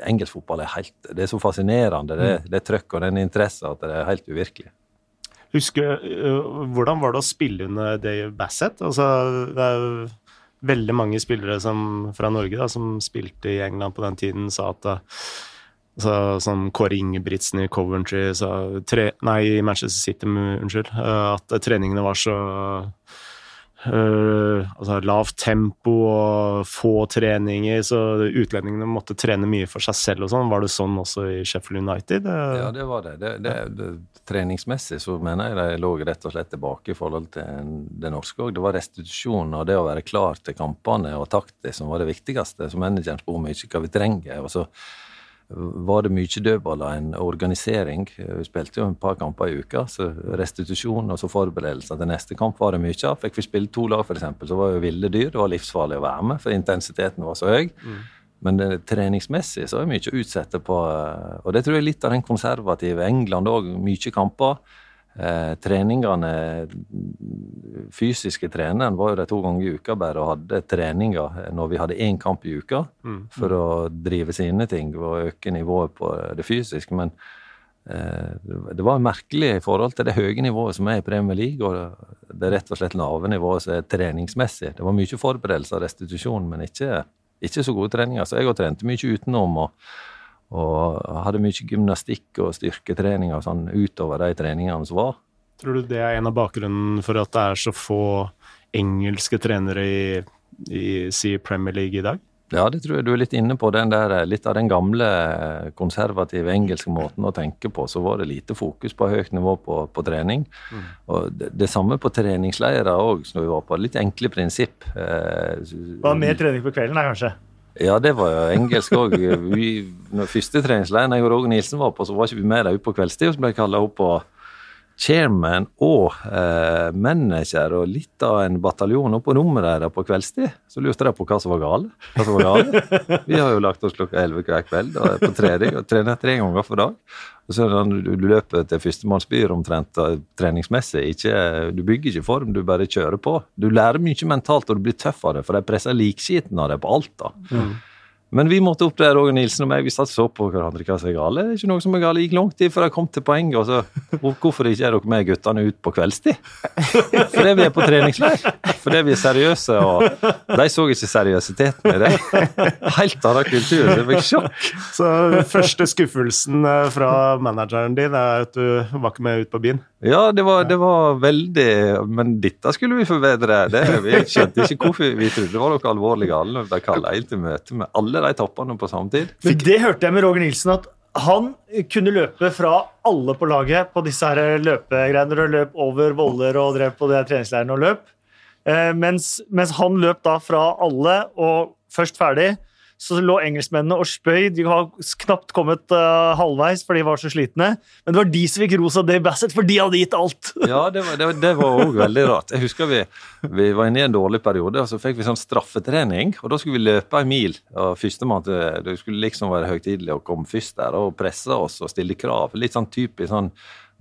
engelsk fotball er helt Det er så fascinerende, det, mm. det trøkk og den interessen, at det er helt uvirkelig.
Husker, uh, Hvordan var det å spille under Dave Bassett? Altså, det veldig mange spillere som, fra Norge da, som spilte i England på den tiden, sa at uh, så, Som Kåre Ingebrigtsen i Coventry sa tre, Nei, i Manchester City, unnskyld. Uh, at treningene var så uh, altså lavt tempo og få treninger, så utlendingene måtte trene mye for seg selv og sånn. Var det sånn også i Sheffield United?
Uh, ja, det var det. Det, det, det. Treningsmessig så mener jeg de lå rett og slett tilbake i forhold til det norske òg. Det var restitusjon og det å være klar til kampene og taktisk som var det viktigste. Så manageren spør mye vi trenger. og så var det mye dødballer en organisering. Vi spilte jo et par kamper i uka, så restitusjon og så forberedelser til neste kamp var det mye av. Fikk vi spille to lag, f.eks., så var jo ville dyr. Det var livsfarlig å være med, for intensiteten var så høy. Mm. Men det, treningsmessig så er det mye å utsette på. Og det tror jeg er litt av den konservative England òg. Mye kamper. Eh, treningene Fysiske treneren var jo de to ganger i uka bare og hadde treninger når vi hadde én kamp i uka,
Mm.
for å drive sine ting og øke nivået på det fysiske. Men eh, det var merkelig i forhold til det høye nivået som er i Premier League, og det rett og slett lave nivået som er treningsmessig. Det var mye forberedelse og restitusjon, men ikke, ikke så gode treninger. Så jeg har trent mye utenom. og og hadde mye gymnastikk og styrketrening og sånn utover de treningene som var.
Tror du det er en av bakgrunnen for at det er så få engelske trenere i, i si Premier League i dag?
Ja, det tror jeg du er litt inne på. Den der, litt av den gamle konservative engelske måten å tenke på. Så var det lite fokus på høyt nivå på, på trening.
Mm.
Og det, det samme på treningsleirer òg, som vi var på. Litt enkle prinsipp. Eh,
Det var mer trening på kvelden, da, kanskje?
Ja, det var jo engelsk òg. Første treningsleiren jeg og Roger Nilsen var på, så var ikke vi med ute på kveldstid. Så ble jeg kalla opp på chairman og eh, manager og litt av en bataljon oppå nummeret der på kveldstid. Så lurte de på hva som var galt. Hva som var galt. Vi har jo lagt oss klokka elleve hver kveld og er på trening og trener tre ganger for dag. Og så er det sånn, du, du løper til førstemannsbyr omtrent treningsmessig. Ikke, du bygger ikke form, du bare kjører på. Du lærer mye mentalt, og du blir tøff av det, for de presser likskiten av deg på alt. da. Men vi måtte opp der, Roger Nilsen og meg, vi satt så på hverandre hva som er galt. Det er ikke noe som er galt. Det gikk lang tid før jeg kom til poenget. og så, Hvorfor ikke er dere med guttene ut på kveldstid? Fordi vi er på treningsleir. Fordi vi er seriøse, og de så ikke seriøsiteten i det. Helt annen kultur. Det fikk sjokk.
Så første skuffelsen eh, fra manageren din er at du var ikke med ut på byen?
Ja, det var, det var veldig Men dette skulle vi forbedre. Det, vi skjønte ikke hvorfor vi trodde det var noe alvorlig galt når de kalte inn til møte med alle de toppene på samme tid.
Men det hørte jeg med Roger Nilsen, at han kunne løpe fra alle på laget på disse her løpegreiene. Og løp over voller og drev på de treningsleirene og løp. Eh, mens, mens han løp da fra alle og først ferdig, så lå engelskmennene og spøy. De var knapt kommet uh, halvveis, for de var så slitne. Men det var de som fikk ros av Dave Bassett, for de hadde gitt alt.
Ja, det var, også veldig rart. Jeg husker vi, vi var inne i en dårlig periode, og så fikk vi sånn straffetrening. Og da skulle vi løpe en mil. og Førstemann til Det skulle liksom være høytidelig å komme først der og presse oss og stille krav. Litt sånn typisk sånn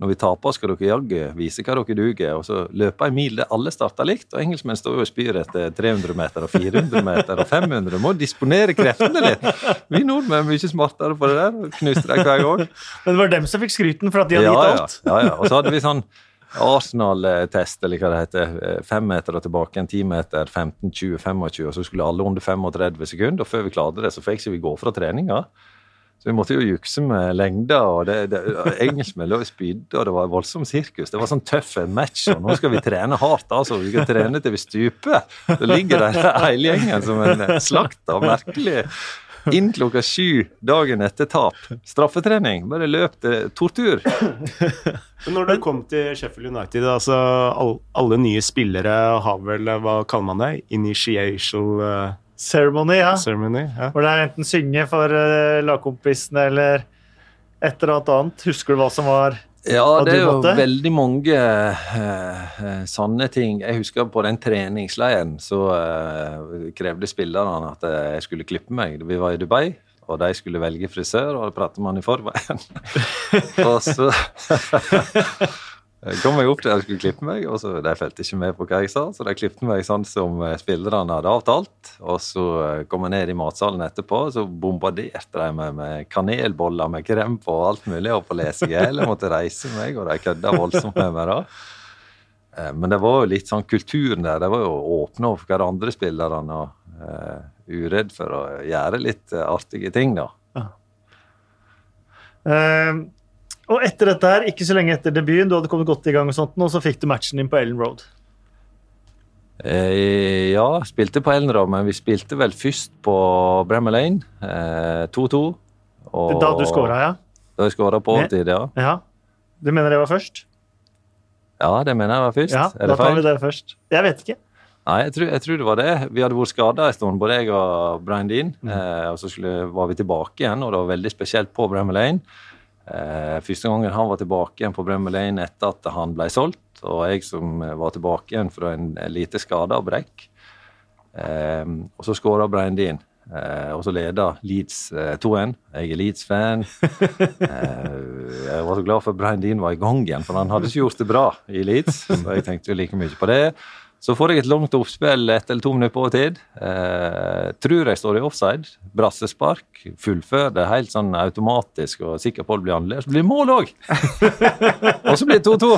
når vi taper, skal dere jaggu vise hva dere duger. Og så løpe en mil der alle starter likt, og engelskmenn står og spyr etter 300 meter og 400 meter og 500. Må disponere kreftene litt. Vi nordmenn er mye smartere på det der. Knuste dem hver gang.
Men det var dem som fikk skryten for at de hadde
Ja,
gitt alt.
ja, ja. Og så hadde vi sånn Arsenal-test, eller hva det heter. Fem meter og tilbake en ti meter, 15, 20, 25, og så skulle alle under 35 sekunder. Og før vi klarte det, så fikk ikke vi gå fra treninga. Så vi måtte jo jukse med lengder, og det, det, engelskmenn lå og spydde, og det var voldsomt sirkus. Det var sånn tøff match, og nå skal vi trene hardt, altså. Vi skal trene til vi stuper. Så ligger der hele gjengen som en slakt av merkelig. Inn klokka sju dagen etter tap. Straffetrening. Bare løp til tortur.
Men når du kom til Sheffield United, altså all, alle nye spillere har vel, hva kaller man det, initiation eh,
Ceremony, ja.
ceremony? Ja.
Hvor det er enten synge for uh, lagkompisene eller et eller annet. Husker du hva som var
Ja, det er jo veldig mange uh, eh, sanne ting. Jeg husker på den treningsleiren så uh, krevde spillerne at eh, jeg skulle klippe meg. Vi var i Dubai, og de skulle velge frisør, og det pratet man i forveien. og så kom jeg opp til jeg skulle klippe meg, og så de fulgte ikke med på hva jeg sa, så de klippet meg sånn som eh, spillerne hadde avtalt. Og så eh, kom jeg ned i matsalen etterpå, og så bombarderte de meg med kanelboller med krem på og alt mulig, og på lesegel. Jeg måtte reise meg, og de kødda voldsomt med meg da. Eh, Men det var jo litt sånn kulturen der. De var jo åpne overfor hverandre, spillerne, og uh, uredd for å gjøre litt eh, artige ting, da.
Eh, og etter dette her, ikke så lenge etter debuten, du hadde kommet godt i gang, og sånt, og så fikk du matchen din på Ellen Road.
Eh, ja, spilte på Ellen Road, men vi spilte vel først på Bremer Lane. eh, 2-2.
Eh, Da du skåra, ja?
Da jeg skåra på overtid, ja.
ja. Du mener det var først?
Ja, det mener jeg var først.
Ja, da tar vi det først. Jeg vet ikke.
Nei, jeg tror, jeg tror det var det. Vi hadde vært skada en stund, både jeg og Brian Dean.
Mm.
Eh, og så skulle, var vi tilbake igjen, og det var veldig spesielt på Bremer Lane. Eh, første gangen han var tilbake igjen på Bremer Lane etter at han ble solgt, og jeg som eh, var tilbake igjen fra en, lite skada brekk. Eh, og så skåra Brian Dean. Eh, og så leda Leeds eh, 2-1. Jeg er Leeds-fan. eh, Jeg var så glad for Brian Dean var i gang igjen, for han hadde ikke gjort det bra i Leeds. Så jeg tenkte jo like mye på det. Så får jeg et langt oppspill ett eller to minutter på tid. Eh, tror jeg står i offside. Brassespark. Fullfører det helt sånn automatisk og sikker på at det blir annerledes. Så blir det mål òg! og så blir det 2-2.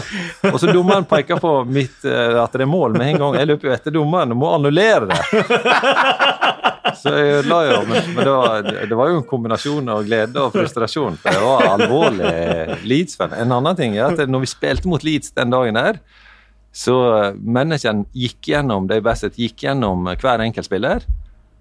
Og så dommeren peker på mitt, eh, at det er mål med en gang. Jeg løper jo etter dommeren og må annullere det. Så jeg ødela jo, men, men det, var, det, var, jo en kombinasjon av glede og frustrasjon. For det var alvorlig Leeds-fan. En annen ting er at når vi spilte mot Leeds den dagen der, så menneskene gikk gjennom det beste, gikk gjennom hver enkelt spiller.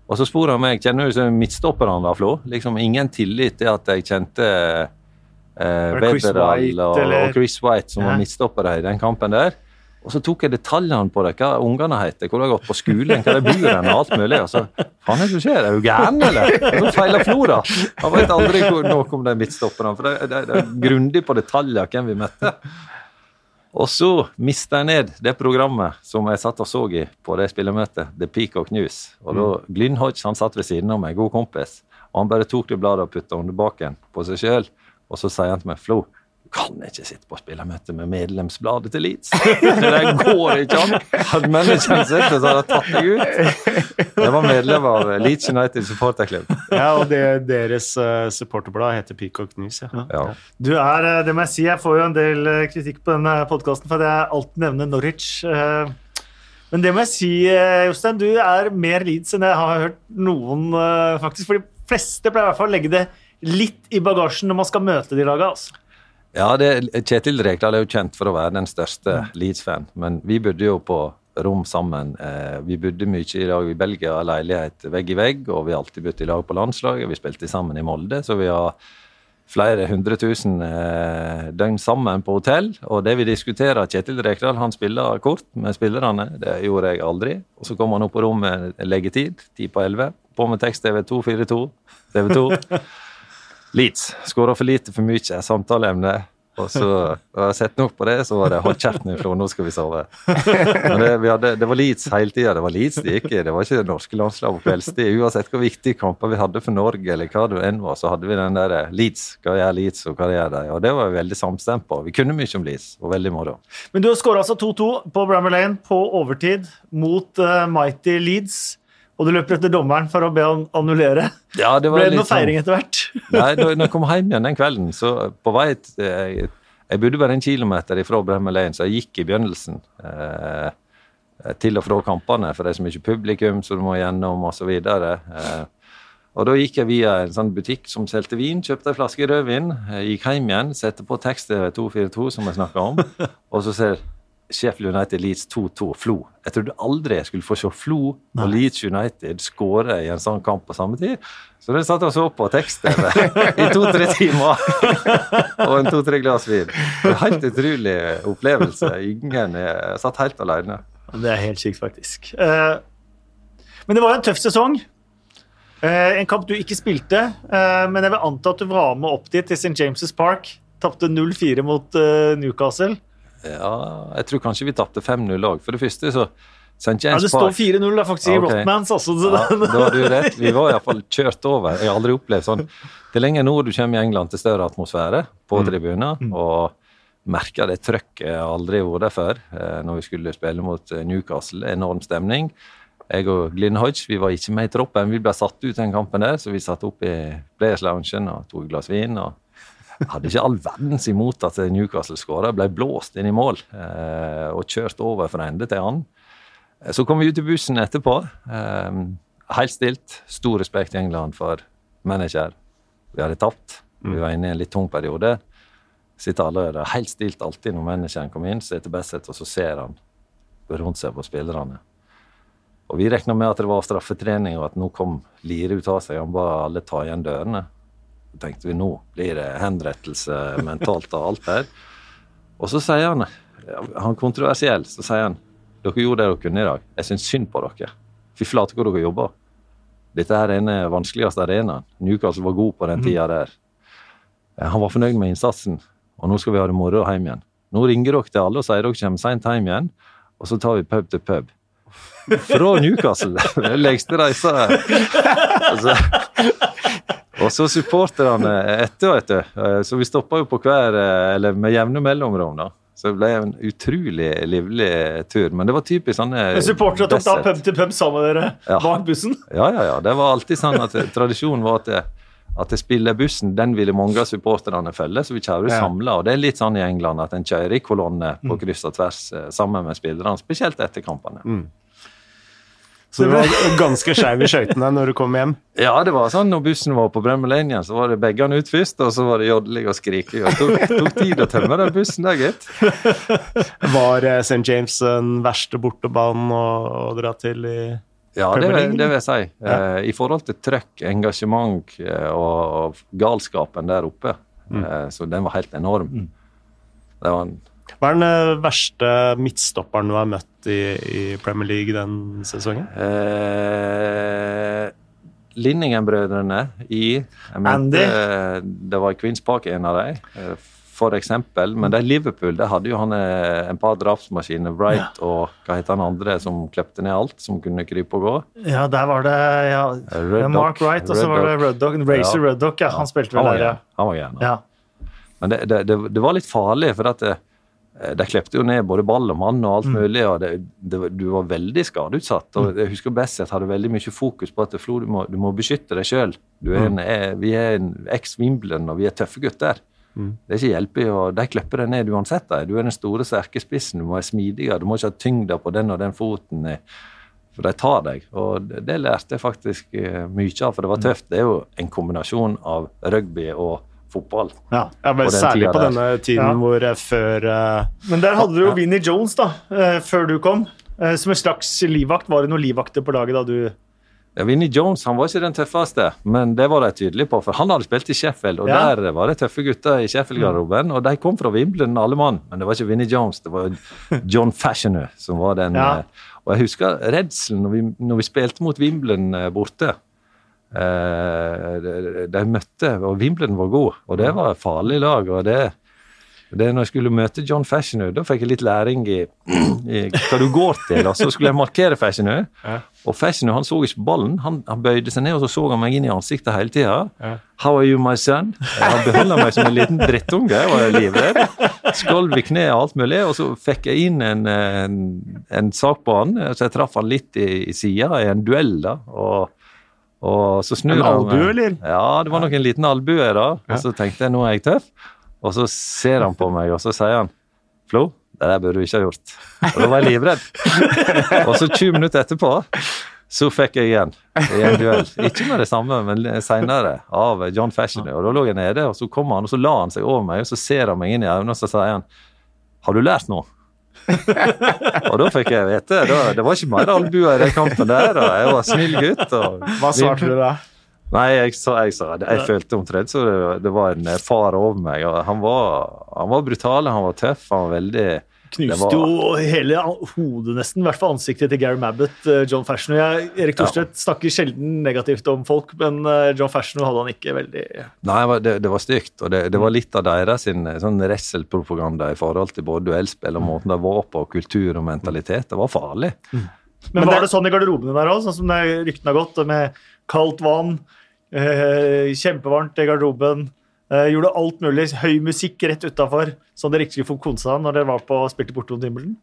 Og så spurte han meg kjenner du midtstopperne da, Flo. Liksom Ingen tillit til at jeg kjente eh, Weberall og, og, Chris White, som ja. var midtstoppere i den kampen der. Og så tok jeg detaljene på det, hva ungene heter, hvor de har gått på skolen, hva de bor hen, og alt mulig. Og så faen det som skjer, er du gæren, eller? Nå feiler Flora. Han vet aldri noe om de midtstopperne, for det, det, det er grundig på detaljer hvem vi møtte. Og så mista jeg ned det programmet som jeg satt og så i på det spillemøtet, The Peacock News. Og da mm. Glyn Hodge han satt ved siden av meg, god kompis, og han bare tok det bladet og putta under baken på seg sjøl. Og så sier han til meg, Flo, kan ikke sitte på spillermøte med medlemsbladet til Leeds. Det går ikke an! Hadde manageren sett det, så hadde jeg tatt deg ut. Jeg var medlem av Leeds United supporterklubb.
Ja, og det, deres uh, supporterblad heter Peacock News. Ja. ja.
Du er, eh, det må jeg si, jeg får jo en del eh, kritikk på denne podkasten for at jeg alltid nevner Norwich. Men det må jeg si, Jostein, du er mer Leeds enn jeg har hørt noen, faktisk. For de fleste pleier i hvert fall å legge det litt i bagasjen når man skal møte de laga. Altså.
Ja, det, Kjetil Rekdal er jo kjent for å være den største mm. Leeds-fan, men vi bodde jo på rom sammen. Eh, vi bodde mye i dag i Belgia, leilighet vegg i vegg, og vi har alltid bodd i lag på landslaget. Vi spilte sammen i Molde, så vi har flere hundre tusen eh, døgn sammen på hotell. Og det vi diskuterer, Kjetil Rekdal han spiller kort med spillerne, det gjorde jeg aldri. Og så kom han opp på rommet leggetid, ti på elleve, på med tekst-TV 242, TV 2. Leeds. Skåra for lite, for mye. Samtaleemne. Og så har jeg sett nok på det, så var det 'hold kjeft nå, Flo, nå skal vi sove'. Det, det, hadde, det var Leeds hele tida. Det var Leeds det gikk i. Det var ikke det norske landslaget på kveldstid. Uansett hvor viktige kamper vi hadde for Norge, eller hva det enn var, så hadde vi den der Leeds. Hva gjør Leeds, og hva gjør de? Og det var vi veldig samstemt på. Vi kunne mye om Leeds, og veldig moro.
Men du har skåra altså 2-2 på Brammer Lane på overtid mot uh, Mighty Leeds og du løper etter dommeren for å be han annullere.
Ja, det
Ble det noe feiring etter hvert?
Nei, når jeg kom hjem igjen den kvelden, så på vei jeg, jeg bodde bare en kilometer ifra Bremer Lane, så jeg gikk i begynnelsen eh, til og fra kampene, for det er så mye publikum som du må gjennom, osv. Eh, og da gikk jeg via en sånn butikk som solgte vin, kjøpte en flaske rødvin, gikk hjem igjen, satte på tekst 242, som jeg snakka om, og så ser Sheffield United Leeds 2-2 Flo. Jeg trodde aldri jeg skulle få se Flo og Leeds United skåre i en sånn kamp på samme tid. Så det satt jeg og så på tekst i to-tre timer og en to-tre glass vin. Det var helt utrolig opplevelse. Ingen jeg satt helt alene.
Det er helt sykt, faktisk. Eh, men det var en tøff sesong. Eh, en kamp du ikke spilte, eh, men jeg vil anta at du var med opp dit til St. James' Park. Tapte 0-4 mot Newcastle.
Ja, jeg tror kanskje vi tapte 5-0 òg. For det første, så
St. James ja, det står 4-0 faktisk i okay. Rotmans. Altså,
ja, da har du rett. Vi var iallfall kjørt over. Jeg har aldri opplevd sånn. Det er lenger nord du kommer i England, til større atmosfære på mm. tribuner. Mm. Og merker det trøkket jeg har aldri vært der før eh, når vi skulle spille mot eh, Newcastle. Enorm stemning. Jeg og Glyn Hodge vi var ikke med i troppen. Vi ble satt ut den kampen der, så vi satt opp i Players Loungen og tok et glass vin. og hadde ikke all verdens imot at Newcastle skåra. Ble blåst inn i mål eh, og kjørt over fra ende til annen. Eh, så kom vi ut i bussen etterpå. Eh, helt stilt. Stor respekt i England for manager. Vi hadde tapt. Vi var inne i en litt tung periode. Sitter alle der helt stilt alltid når manageren kommer inn, sitter Bassett, og så ser han rundt seg på spillerne. Og Vi regna med at det var straffetrening, og at nå kom Lire ut av seg. Han ba alle ta igjen dørene. Tenkte vi nå blir det henrettelse mentalt og alt her. Og så sier han, han kontroversiell, så sier han dere gjorde det dere kunne i dag. Jeg syns synd på dere. Fy flate hvor dere jobber. Dette her er den vanskeligste arenaen. Newcastle var god på den mhm. tida der. Han var fornøyd med innsatsen, og nå skal vi ha det moro hjem igjen. Nå ringer dere til alle og sier dere kommer seint hjem igjen, og så tar vi pub til pub. Fra Newcastle! Den lengste reisa. Altså, Og så supporterne etter og etter. Eh, Så vi stoppa jo på hver eh, Eller med jevne mellomrom, da. Så det ble en utrolig livlig tur. Men det var typisk sånne
Supportere tok da pub til pub sammen med dere
Ja.
bak bussen.
Ja, ja, ja. Det var alltid sånn at tradisjonen var at det, at det spillerbussen den ville mange av supporterne følge, så vi kjører
Ja.
samla. Og det er litt sånn i England at en kjører i kolonne
Mm.
på kryss og tvers eh, sammen med spillerne, spesielt etter kampene.
Så du var ganske skeiv i skøytene når du kom hjem.
Ja, det var sånn når bussen var på Bremmelinja, så var det begge ut først, og så var det jodling og skriking. Det tok, tok tid å tømme den bussen der, gitt.
Var eh, St. James den verste bortebanen å, å dra til i
Ja, det, vil- det vil jeg si.
Ja.
Eh, I forhold til trøkk, engasjement eh, og, og galskapen der oppe. Eh, så den var helt enorm. Det var en
Hva er den eh, verste midtstopperen du har møtt i, i Premier League den sesongen?
Eh, Linningen-brødrene i mente,
Andy.
eh, Det var i Queens Park en av dem, eh, for eksempel. Men det er Liverpool det hadde jo han eh, en par drapsmaskiner. Wright og hva heter han andre som klepte ned alt, som kunne krype og gå?
Ja, der var det ja, Mark
Dog.
Wright, og så var det
Dog.
Ruddock. Racer
Ja.
Ruddock, ja. Han spilte vel der, ja.
Han var gæren.
ja.
Men det, det, det, det var litt farlig, for at det, de klepte jo ned både ball og mann og alt mulig, og det, det, du var veldig skadeutsatt. og Jeg husker Besset hadde veldig mye fokus på at Flo, du, må, du må beskytte deg sjøl. Vi er en eks-Wimbledon, og vi er tøffe gutter. Det er ikke hjelp i å De klipper deg ned uansett. Da. Du er den store, sterke spissen. Du må være smidigere. Du må ikke ha tyngde på den og den foten. eh, For de tar deg. Og det, det lærte jeg faktisk eh, mye av, for det var tøft. Det er jo en kombinasjon av rugby og fotball.
ja.
Ja, men
På
Særlig på
der.
denne tiden
Ja.
hvor eh, før uh,
Men der hadde du jo Vinnie Jones, da, uh, før du kom. Uh, Som en slags livvakt. Var det noen livvakter på laget da du
Ja, Vinnie Jones han var ikke den tøffeste, men det var de tydelige på. For han hadde spilt i Sheffield, og
Ja.
der var det tøffe gutter i Sheffield-garderoben. Og de kom fra Wimbledon, alle mann. Men det var ikke Vinnie Jones, det var John Fashioner som var den.
Ja.
Og jeg husker redselen når vi, når vi spilte mot Wimbledon borte. Eh, de, møtte, og Wimbledon var god, og det var et farlig lag. og det det når jeg skulle møte John Fashioner, da fikk jeg litt læring i, i hva du går til. og Så skulle jeg markere Fashioner,
Ja.
og Fashioner han så ikke ballen. Han, han bøyde seg ned og så så han meg inn i ansiktet hele tida.
Ja.
How are you, my son? Han behandla meg som en liten drittunge. Jeg var livredd. Skalv i kneet og alt mulig. Og så fikk jeg inn en, en, en sak på han, så jeg traff han litt i, i sida i en duell. da, og og så snur
En albue, eller?
Ja, det var nok en liten albue. da. Og så tenkte jeg nå er jeg tøff. Og så ser han på meg, og så sier han Flo, det der burde du ikke ha gjort. Og da var jeg livredd. og så 20 minutter etterpå så fikk jeg igjen i en duell. Ikke med det samme, men seinere, av John Fashioner. Og da lå jeg nede, og så kom han, og så la han seg over meg, og så ser han meg inn i øynene, og så sier han Har du lært noe? Og da fikk jeg vite da, Det var ikke mer albuer i den kampen der, og jeg var snill gutt.
Hva svarte du da?
Nei, jeg sa, jeg, sa jeg følte omtrent så det, det var en far over meg. og Han var, han var brutal, han var tøff, han var veldig
Knuste
var-
jo hele hodet, nesten. I hvert fall ansiktet til Gary Mabbott, eh, John Fashioner. Jeg, Erik Thorstvedt snakker sjelden negativt om folk, men eh, John Fashioner hadde han ikke veldig
Nei, det var- det, var stygt. Og det, det var litt av deres sin, sånn wrestle-propaganda i forhold til både duellspill og måten de var på, og kultur og mentalitet. Det var farlig.
Men,
Men
var
det-
det sånn i garderobene der òg, sånn som ryktene har gått, med kaldt vann, eh, kjempevarmt i garderoben, eh, gjorde alt mulig, høy musikk rett utafor, som dere ikke skulle få konsa når dere var på spilte borte mot himmelen.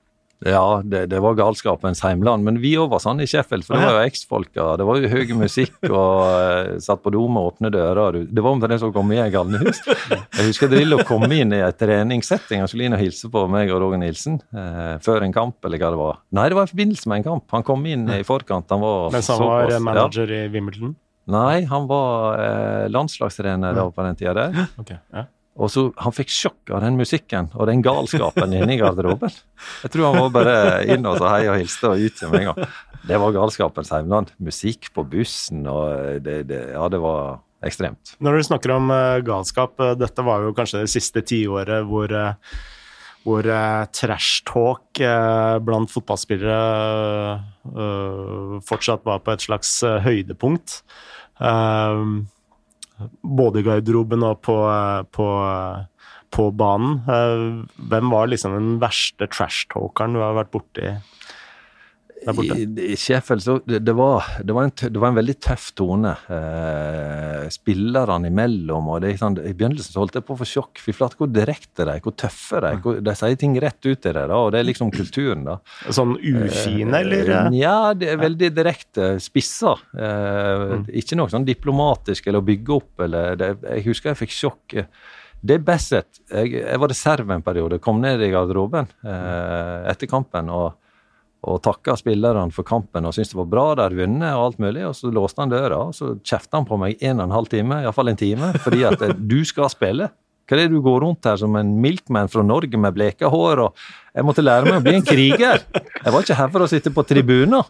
Ja, det, det var galskapens heimland. Men vi òg var sånn i Sheffield, for det var jo eksfolka. Det var jo høy musikk, og uh, satt på do med åpne dører. Det var omtrent som å komme i et galnehus. Jeg husker Drillo kom inn i en treningssetting. Han skulle inn og hilse på meg og Roger Nilsen uh, før en kamp, eller hva det var. Nei, det var i forbindelse med en kamp. Han kom inn i forkant. Han var
Mens han var manager i Wimbledon?
Nei, han var eh, landslagstrener da på den tida der.
Okay, ja.
Og så Han fikk sjokk av den musikken og den galskapen inne i garderoben. Jeg tror han var bare inn og sa hei og hilste og ut med en gang. Det var galskapens heimland. Musikk på bussen og det, det, Ja, det var ekstremt.
Når du snakker om uh, galskap, eh, dette var jo kanskje det siste tiåret hvor, eh, hvor eh, trash talk eh, blant fotballspillere eh, fortsatt var på et slags eh, høydepunkt. Eh, både i garderoben og på, eh, på, på banen. Hvem var liksom den verste trash-talkeren du har vært borti? Der borte?
I, I Sheffield så det, det, var, det, var en, det var en veldig tøff tone. Eh, spillerne imellom. og det, sånn, I begynnelsen så holdt jeg på å få sjokk. Fy flate, hvor direkte de er, hvor tøffe de er. hvor- De sier ting rett ut i det, og det er liksom kulturen, da.
Sånn ufine, eller?
Eh, Ja, det er veldig direkte. Spissa. Eh, Ikke noe sånn diplomatisk eller å bygge opp. Eller det, jeg husker jeg fikk sjokk. Det er Bassett. Jeg, jeg var reserve en periode. Kom ned i garderoben eh, etter kampen og, og takka spillerne for kampen og syntes det var bra de hadde vunnet og alt mulig. Og så låste han døra og så kjefta han på meg en og en halv time, iallfall en time, fordi at eh, du skal spille. Hva er det du går rundt her som en milkman fra Norge med bleka hår? og Jeg måtte lære meg å bli en kriger. Jeg var ikke her for å sitte på tribuner.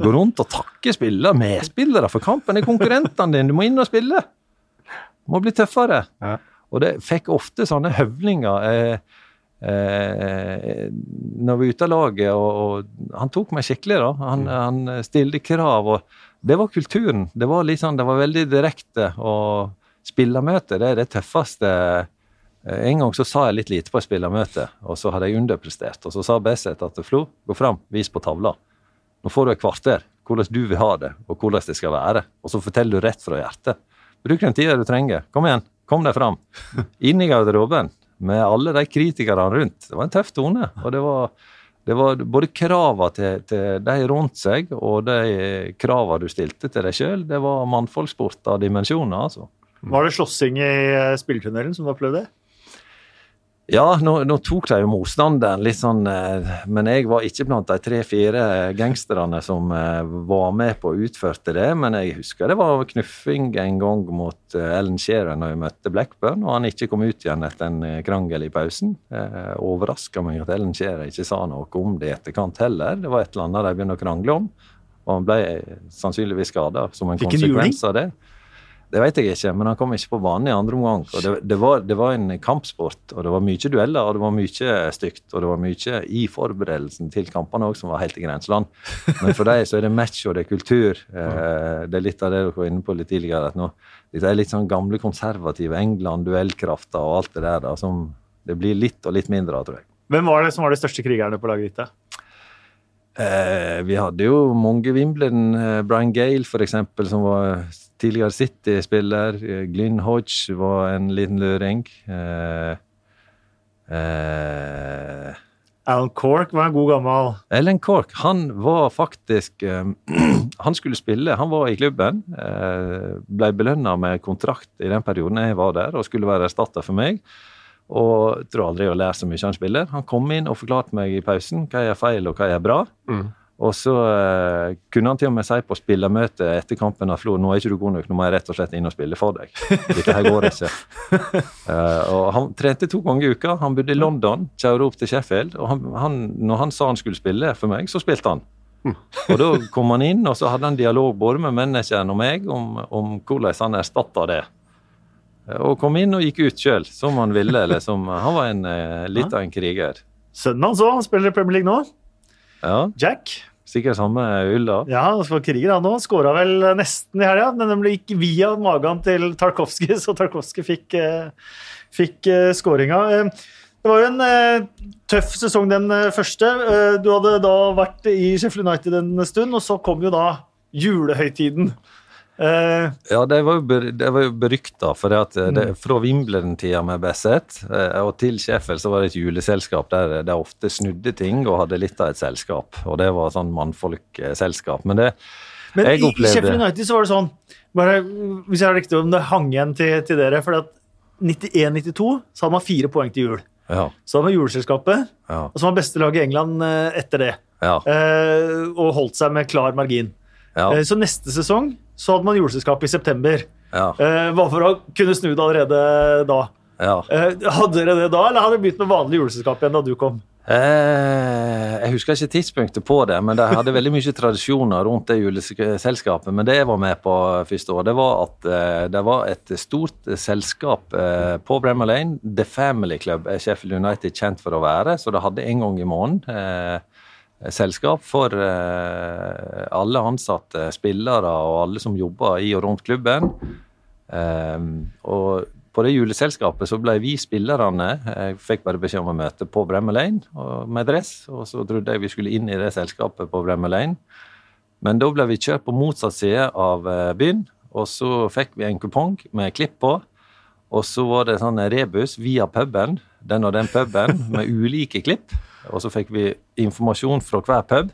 Gå rundt og takke spillere, medspillere, for kampen er konkurrentene dine. Du må inn og spille. Du må bli tøffere.
Ja.
Og det fikk ofte sånne høvlinger. Eh, eh, når vi var ute av laget, og, og han tok meg skikkelig, da. Han, han stilte krav, og det var kulturen. Det var, liksom, det var veldig direkte. Og spillermøte, det er det tøffeste. Eh, En gang så sa jeg litt lite på et spillermøte, og så hadde jeg underprestert. Og så sa Beset at Flo, gå fram, vis på tavla. Nå får du et kvarter hvordan du vil ha det, og hvordan det skal være. Og så forteller du rett fra hjertet. Bruk den tida du trenger. Kom igjen, kom deg fram. Inn i garderoben med alle de kritikerne rundt. Det var en tøff tone. Og det var, det var både krava til, til de rundt seg, og de krava du stilte til deg sjøl. Det var mannfolksport av dimensjoner, altså.
Var det slåssing i eh, spilletunnelen som du opplevde?
Ja, nå, nå tok de jo motstanderen litt sånn eh, Men jeg var ikke blant de tre-fire gangsterne som eh, var med på å utførte det. Men jeg husker det var knuffing en gang mot eh, Ellen Shearer når vi møtte Blackburn, og han ikke kom ut igjen etter en eh, krangel i pausen. Eh, Overraska meg at Ellen Shearer ikke sa noe om det i etterkant heller. Det var et eller annet de begynte å krangle om, og han ble eh, sannsynligvis skada som en konsekvens av det. Det vet jeg ikke, men han kom ikke på banen i andre omgang. og det, det, var, det var en kampsport, og det var mye dueller, og det var mye stygt. Og det var mye i forberedelsen til kampene òg som var helt i grenseland. Men for dem så er det match, og det er kultur. Eh, det er litt av det dere var inne på litt tidligere. at nå, Det er litt sånn gamle konservative England, duellkrafta og alt det der da, som det blir litt og litt mindre av, tror jeg.
Hvem var det som var de største krigerne på laget ditt? da?
Eh, vi hadde jo mange Wimbledon. Eh, Brian Gale, for eksempel, som var tidligere City-spiller. Eh, Glyn Hodge var en liten luring. Eh, eh,
Alan Cork var en god gammel
Ellen Cork, han var faktisk eh, Han skulle spille, han var i klubben. Eh, ble belønna med kontrakt i den perioden jeg var der, og skulle være erstatta for meg. Og jeg tror aldri jeg har lært så mye han spiller. Han kom inn og forklarte meg i pausen hva jeg er feil og hva jeg er bra.
Mm.
Og så uh, kunne han til og med si på spillermøtet etter kampen at Flo, nå er ikke du god nok, nå må jeg rett og slett inn og spille for deg. Dette her går ikke. Uh, og Han trente to ganger i uka. Han bodde i London, kjørte opp til Sheffield. og han, han, Når han sa han skulle spille for meg, så spilte han. Og Da kom han inn, og så hadde han dialog både med manageren og meg om, om hvordan han erstatta det. Eh, Og kom inn og gikk ut sjøl, som han ville. eller som, Han var en, litt av en kriger.
Sønnen hans òg, spiller i Premier League nå.
Ja,
Jack.
Sikkert samme ulla.
Ja, han var kriger han òg. Skåra vel nesten i helga, men den gikk via magen til Tarkovskij, så Tarkovskij fikk, eh, fikk eh, skåringa. Eh, Det var jo en tøff sesong, den første. Du hadde da vært i Sheffield United en stund, og så kom jo da julehøytiden. Eh,
Ja, det var jo, ber- berykta, for det at eh, det, fra Wimbledon-tida med Besset eh, og til Sheffield så var det et juleselskap der de ofte snudde ting og hadde litt av et selskap. Og det var sånn mannfolkselskap. Men det
Men
Jeg
Men i
opplevde-
Sheffield United så var det sånn bare, Hvis jeg har riktig om det hang igjen til, til dere for at 91-92 så hadde man fire poeng til jul.
Ja.
Så hadde man juleselskapet,
Ja.
og så var beste lag i England eh, etter det.
Ja.
Uh, og holdt seg med klar margin.
Ja.
Eh, så neste sesong så hadde man juleselskap i september.
Ja.
Eh, bare for å kunne snu det allerede da.
ja.
Eh, hadde dere det da, eller hadde dere begynt med vanlig juleselskap igjen da du kom?
Eh, jeg husker ikke tidspunktet på det, men de hadde veldig mye tradisjoner rundt det juleselskapet. Men det jeg var med på første år, det var at eh, det var et stort selskap eh, på Bremmer Lane. The Family Club er Sheffield United kjent for å være, så det hadde en gang i måneden eh, selskap for eh, alle ansatte, spillere og alle som jobber i og rundt klubben. Eh, og på det juleselskapet så ble vi spillerne Jeg fikk bare beskjed om å møte på Bremmer Lane med dress, og så trodde jeg vi skulle inn i det selskapet på Bremmer Lane. Men da ble vi kjørt på motsatt side av eh, byen, og så fikk vi en kupong med klipp på. Og så var det sånn rebus via puben, den og den puben, med ulike klipp. Og så fikk vi informasjon fra hver pub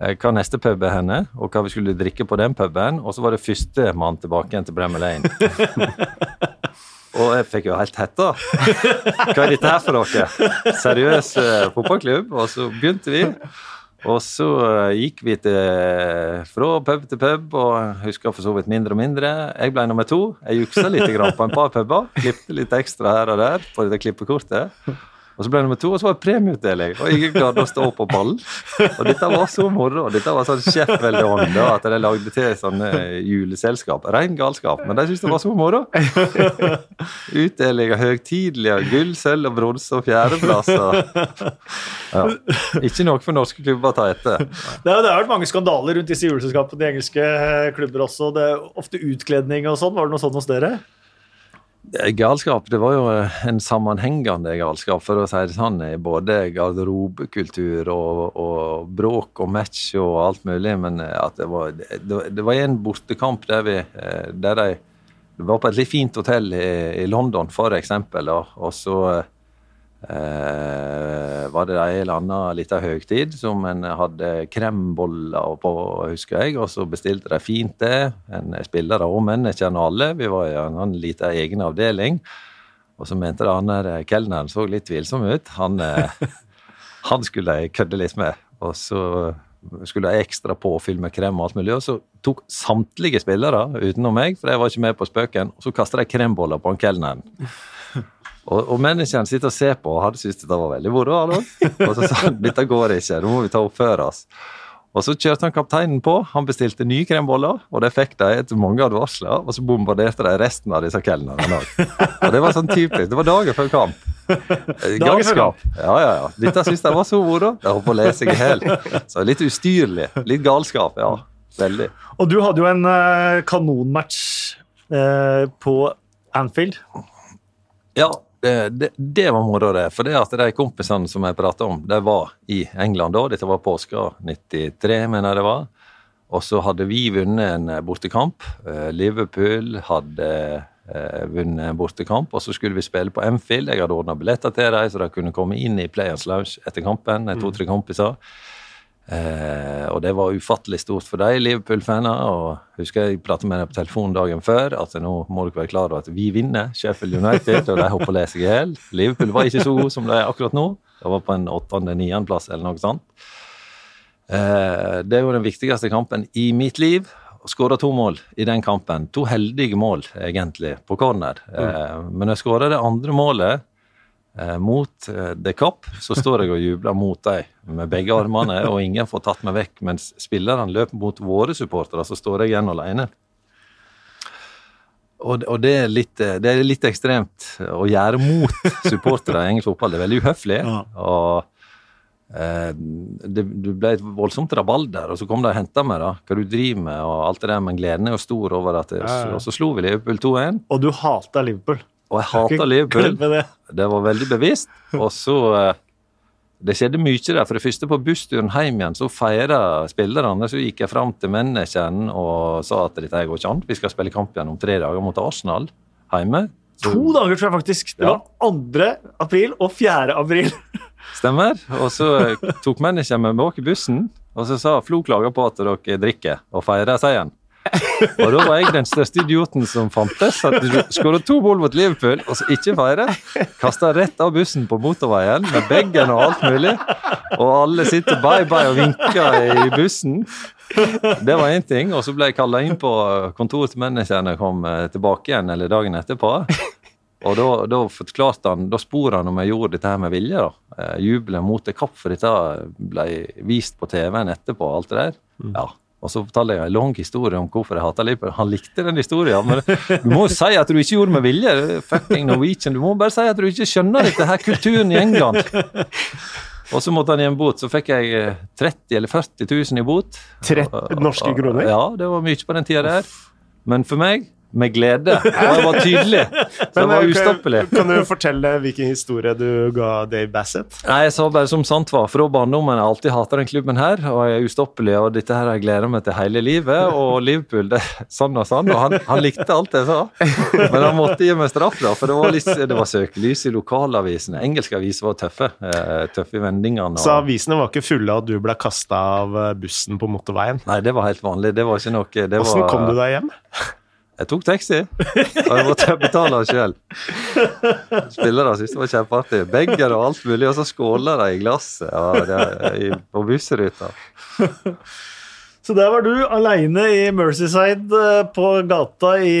eh, hva neste pub er henne, og hva vi skulle drikke på den puben. Og så var det førstemann tilbake igjen til Bremmer Lane. og jeg fikk jo helt hetta. Hva er dette her for dere? Seriøs uh, fotballklubb? Og så begynte vi. Og så uh, gikk vi til, fra pub til pub, og husker for så vidt mindre og mindre. Jeg ble nummer to. Jeg juksa litt på en par puber. Klippte litt ekstra her og der på dette klippekortet. Og så ble det nummer to, og så var det premieutdeling. Og ingen klarte å stå på ballen. Og dette var så moro. Dette var sånn Sheffield-ånd, at de lagde til sånne juleselskap. Ren galskap, men de syntes det var så moro. Utdeling av høytidelige gull, sølv og bronse og fjerdeplasser. Ja. Ikke noe for norske klubber å ta etter.
Det har, det har vært mange skandaler rundt disse juleselskapene i engelske klubber også. Det er ofte utkledning og sånn. Var det noe sånt hos dere?
Galskap det var jo en sammenhengende galskap, for å si det sånn. Både garderobekultur og, og, bråk og match og alt mulig. Men at det var, det, det var en bortekamp der vi der de, Det var på et litt fint hotell i, i London, for eksempel. Og så eh, var det en eller annen lita høgtid som en hadde kremboller på, husker jeg. Og så bestilte de fint det. En spillere jeg kjenner alle. Vi var i en liten egen avdeling. Og så mente det han der kelneren så litt tvilsom ut. Han, eh, han skulle jeg kødde litt med. Og så skulle ha ekstra påfyll med krem og alt mulig. Og så tok samtlige spillere, utenom meg, for jeg var ikke med på spøken, og så kasta de kremboller på han kelneren. Og, og menneskene sitter og ser på og hadde syntes dette var veldig moro. Og så sa han dette går ikke, nå må vi ta oppføre oss. Og så kjørte han kapteinen på. Han bestilte nye kremboller, og det fikk de etter mange advarsler. Og så bombarderte de resten av disse kelnerne òg. Og det var sånn typisk. Det var dagen før kamp. Galskap. Ja, ja, ja. Dette syntes de var så moro. Jeg holdt på å lese seg i hjel. Så litt ustyrlig. Litt galskap, ja. Veldig.
Og du hadde jo en uh, kanonmatch uh, på Anfield.
Ja, det, det, det, var moro, det. For det at de kompisene som jeg prata om, de var i England da. Dette var påska 93, mener jeg det var. Og så hadde vi vunnet en bortekamp. Eh, Liverpool hadde eh, vunnet en bortekamp, og så skulle vi spille på Enfield. Jeg hadde ordna billetter til dem, så de kunne komme inn i Players Lounge etter kampen. To-tre kompiser. Eh, og det var ufattelig stort for de Liverpool-faner. og husker Jeg pratet med dem på telefonen dagen før at nå må dere være klar over at vi vinner Sheffield United. Og de hopper og leser i hjel. Liverpool var ikke så god som de er akkurat nå. De var på en åttende-niendeplass eller noe sånt. Eh, det er jo den viktigste kampen i mitt liv. Skåra to mål i den kampen. To heldige mål, egentlig, på corner. Eh, men jeg skåra det andre målet mot eh, The Cop, så står jeg og jubler mot dem med begge armene, og ingen får tatt meg vekk. Mens spillerne løper mot våre supportere, så står jeg igjen alene. Og, og det, er litt, det, er litt, ekstremt å gjøre mot supportere i engelsk fotball. Det er veldig uhøflig. Ja. og eh, det, det, ble et voldsomt rabalder, og så kom de og henta meg. da, Hva du driver med, og alt det der, men gleden er jo stor over at det, ja, ja. Og så slo vi Liverpool 2-1.
Og du hata Liverpool?
Og jeg hata Liverpool. Det. det. var veldig bevisst. Og så eh, Det skjedde mye der. For det første, på bussturen hjem igjen, så feira spillerne. Så gikk jeg fram til menneskene og sa at dette går ikke an. Vi skal spille kamp igjen om tre dager mot Arsenal hjemme.
Så, to dager, tror jeg faktisk. Det var 2. april og 4. april.
Stemmer. Og så tok menneskene meg bak i bussen, og så sa Flo klager på at dere drikker, og feirer seieren. Og da var jeg den største idioten som fantes. At du skåret to mål mot Liverpool, og så ikke feire. Kasta rett av bussen på motorveien med bagen og alt mulig. Og alle sitter bye-bye og vinker i bussen. Det var én ting. Og så ble jeg kalla inn på kontoret til manageren jeg kom eh, tilbake igjen, eller dagen etterpå. Og da, da forklarte han, da spor han om jeg gjorde dette her med vilje. da. Eh, Jubelen mot det kapp, for dette ble vist på TV-en etterpå. alt det der. Mm. Ja, og så fortalte jeg en lang historie om hvorfor jeg hater Liverpool. Han likte den historien. Men du må jo si at du ikke gjorde med vilje. Fucking Norwegian. Du må bare si at du ikke skjønner dette her kulturen i England. Og så måtte han i en bot. Så fikk jeg 30 eh, eller 40 000 i bot.
30 norske kroner?
Ja, det var mye på den tida der. Men for meg med glede. Og jeg var tydelig. Så jeg var ustoppelig.
Kan, kan du fortelle hvilken historie du ga Dave Bassett?
Nei, Jeg sa bare som sant var. Fra barndommen har jeg alltid hata den klubben her, og jeg er ustoppelig, og dette her har jeg gleda meg til hele livet. Og Liverpool, det er sånn og sånn. Og han, han likte alt jeg sa. Men han måtte gi meg straff, da, for det var, litt, det var søkelys i lokalavisene. Engelske aviser var tøffe. Eh, tøffe i vendingene. Og...
Så avisene var ikke fulle av at du ble kasta av eh, bussen på motorveien?
Nei, det var helt vanlig. Det var ikke noe det var...
kom du deg hjem?
Jeg tok taxi, og jeg måtte betale sjøl. Spillere syntes det var kjempeartig. Begger og alt mulig, og så skåla de i glasset ja, det, på bussruta.
Så der var du aleine i Mercyside eh, på gata i,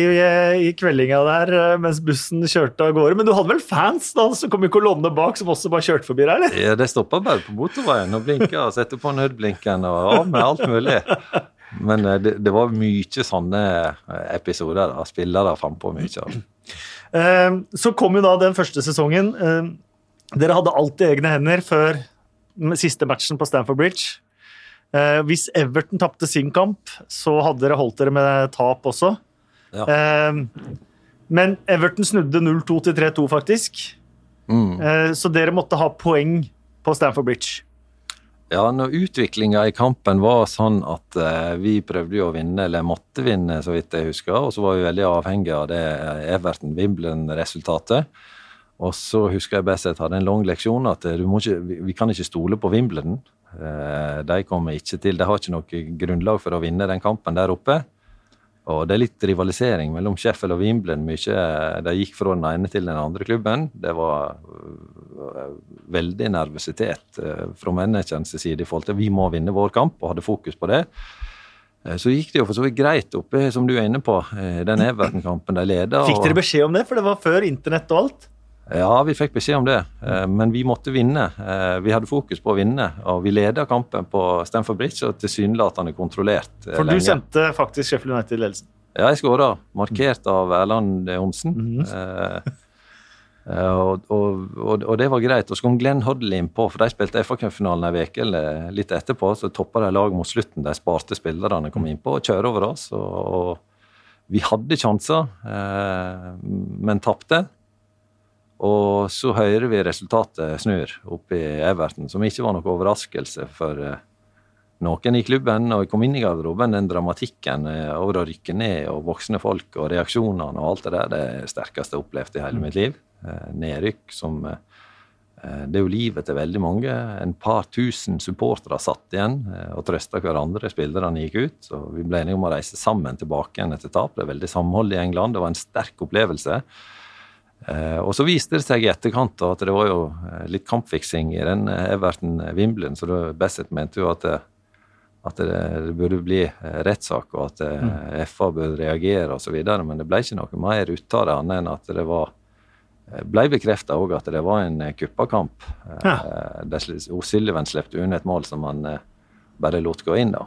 i kveldinga der eh, mens bussen kjørte av gårde. Men du hadde vel fans da, som kom i kolonne bak, som også bare kjørte forbi der? eller?
Ja, det stoppa bare på motorveien og blinka og sette på nødblinken og av med alt mulig. Men eh, det, det, var mye sånne episoder. da, Spillere frampå på mye.
Eh, så kom jo da den første sesongen. Eh, dere hadde alt i egne hender før siste matchen på Stamford Bridge. Eh, hvis Everton tapte sin kamp, så hadde dere holdt dere med tap også.
Ja.
Eh, men Everton snudde 0-2 til 3-2, faktisk.
Mm.
Eh, så dere måtte ha poeng på Stamford Bridge.
Ja, når utviklinga i kampen var sånn at eh, vi prøvde jo å vinne, eller måtte vinne, så vidt jeg husker, og så var vi veldig avhengige av det Everton-Wimbledon-resultatet. Og så husker jeg Besset hadde en lang leksjon at eh, ikke, vi kan ikke stole på Wimbledon. Eh, de kommer ikke til, de har ikke noe grunnlag for å vinne den kampen der oppe. Og det er litt rivalisering mellom Sheffield og Wimbledon. Mye, de gikk fra den ene til den andre klubben. Det var øh, veldig nervøsitet øh, fra managerens side i forhold til vi må vinne vår kamp, og hadde fokus på det. Eh, så gikk det jo for så vidt greit oppe, som du er inne på, den Everton-kampen de leda.
Fikk dere beskjed om det, for det var før internett og alt?
Ja, vi fikk beskjed om det, men vi måtte vinne. Vi hadde fokus på å vinne, og vi leda kampen på Stamford Bridge og tilsynelatende kontrollert.
For du sendte faktisk Sheffield United i ledelsen?
Ja, jeg skåra. Markert av Erland Homsen. Mm -hmm. eh, og, og, og, og, det var greit. Og så kom Glenn Hoddle innpå, for de spilte FA-cupfinalen ei uke eller litt etterpå. Så toppa de laget mot slutten. De sparte spillerne kom innpå og kjørte over oss. Og, vi hadde sjanser, eh, men tapte. Og så hører vi resultatet snur oppe i Everton, som ikke var noe overraskelse for eh, noen i klubben. Og jeg kom inn i garderoben, den dramatikken eh, over å rykke ned, og voksne folk og reaksjonene og alt det der, det er det sterkeste jeg har opplevd i hele mitt liv. Eh, nedrykk som Det er jo livet til veldig mange. En par tusen supportere satt igjen og trøsta hverandre. Spillerne gikk ut. Så vi ble enige om å reise sammen tilbake igjen etter tap. Det er veldig samhold i England. Det var en sterk opplevelse. Eh, og Så viste det seg i etterkant at det var jo litt kampfiksing i den Everton-Wimbledon, så da Bessett mente jo at, det, at det, burde bli rettssak, og at mm. FA burde reagere osv. Men det ble ikke noe mer ut av det, annet enn at det var ble bekrefta òg at det var en kuppakamp. Ja. O'Sullivan slepte unna et mål som han bare lot gå inn, da.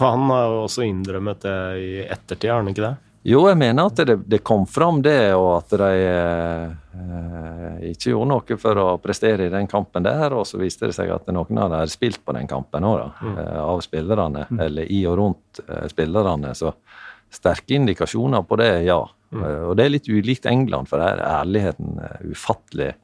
For han har jo også innrømmet det i ettertid, har han ikke det?
Jo, jeg mener at det, det, kom fram det, og at de eh, ikke gjorde noe for å prestere i den kampen der. Og så viste det seg at noen av dem hadde spilt på den kampen òg, mm. eh, av spillerne. Mm. Eller i og rundt eh, spillerne. Så sterke indikasjoner på det, ja. Mm. Og det er litt ulikt England, for der er ærligheten ufattelig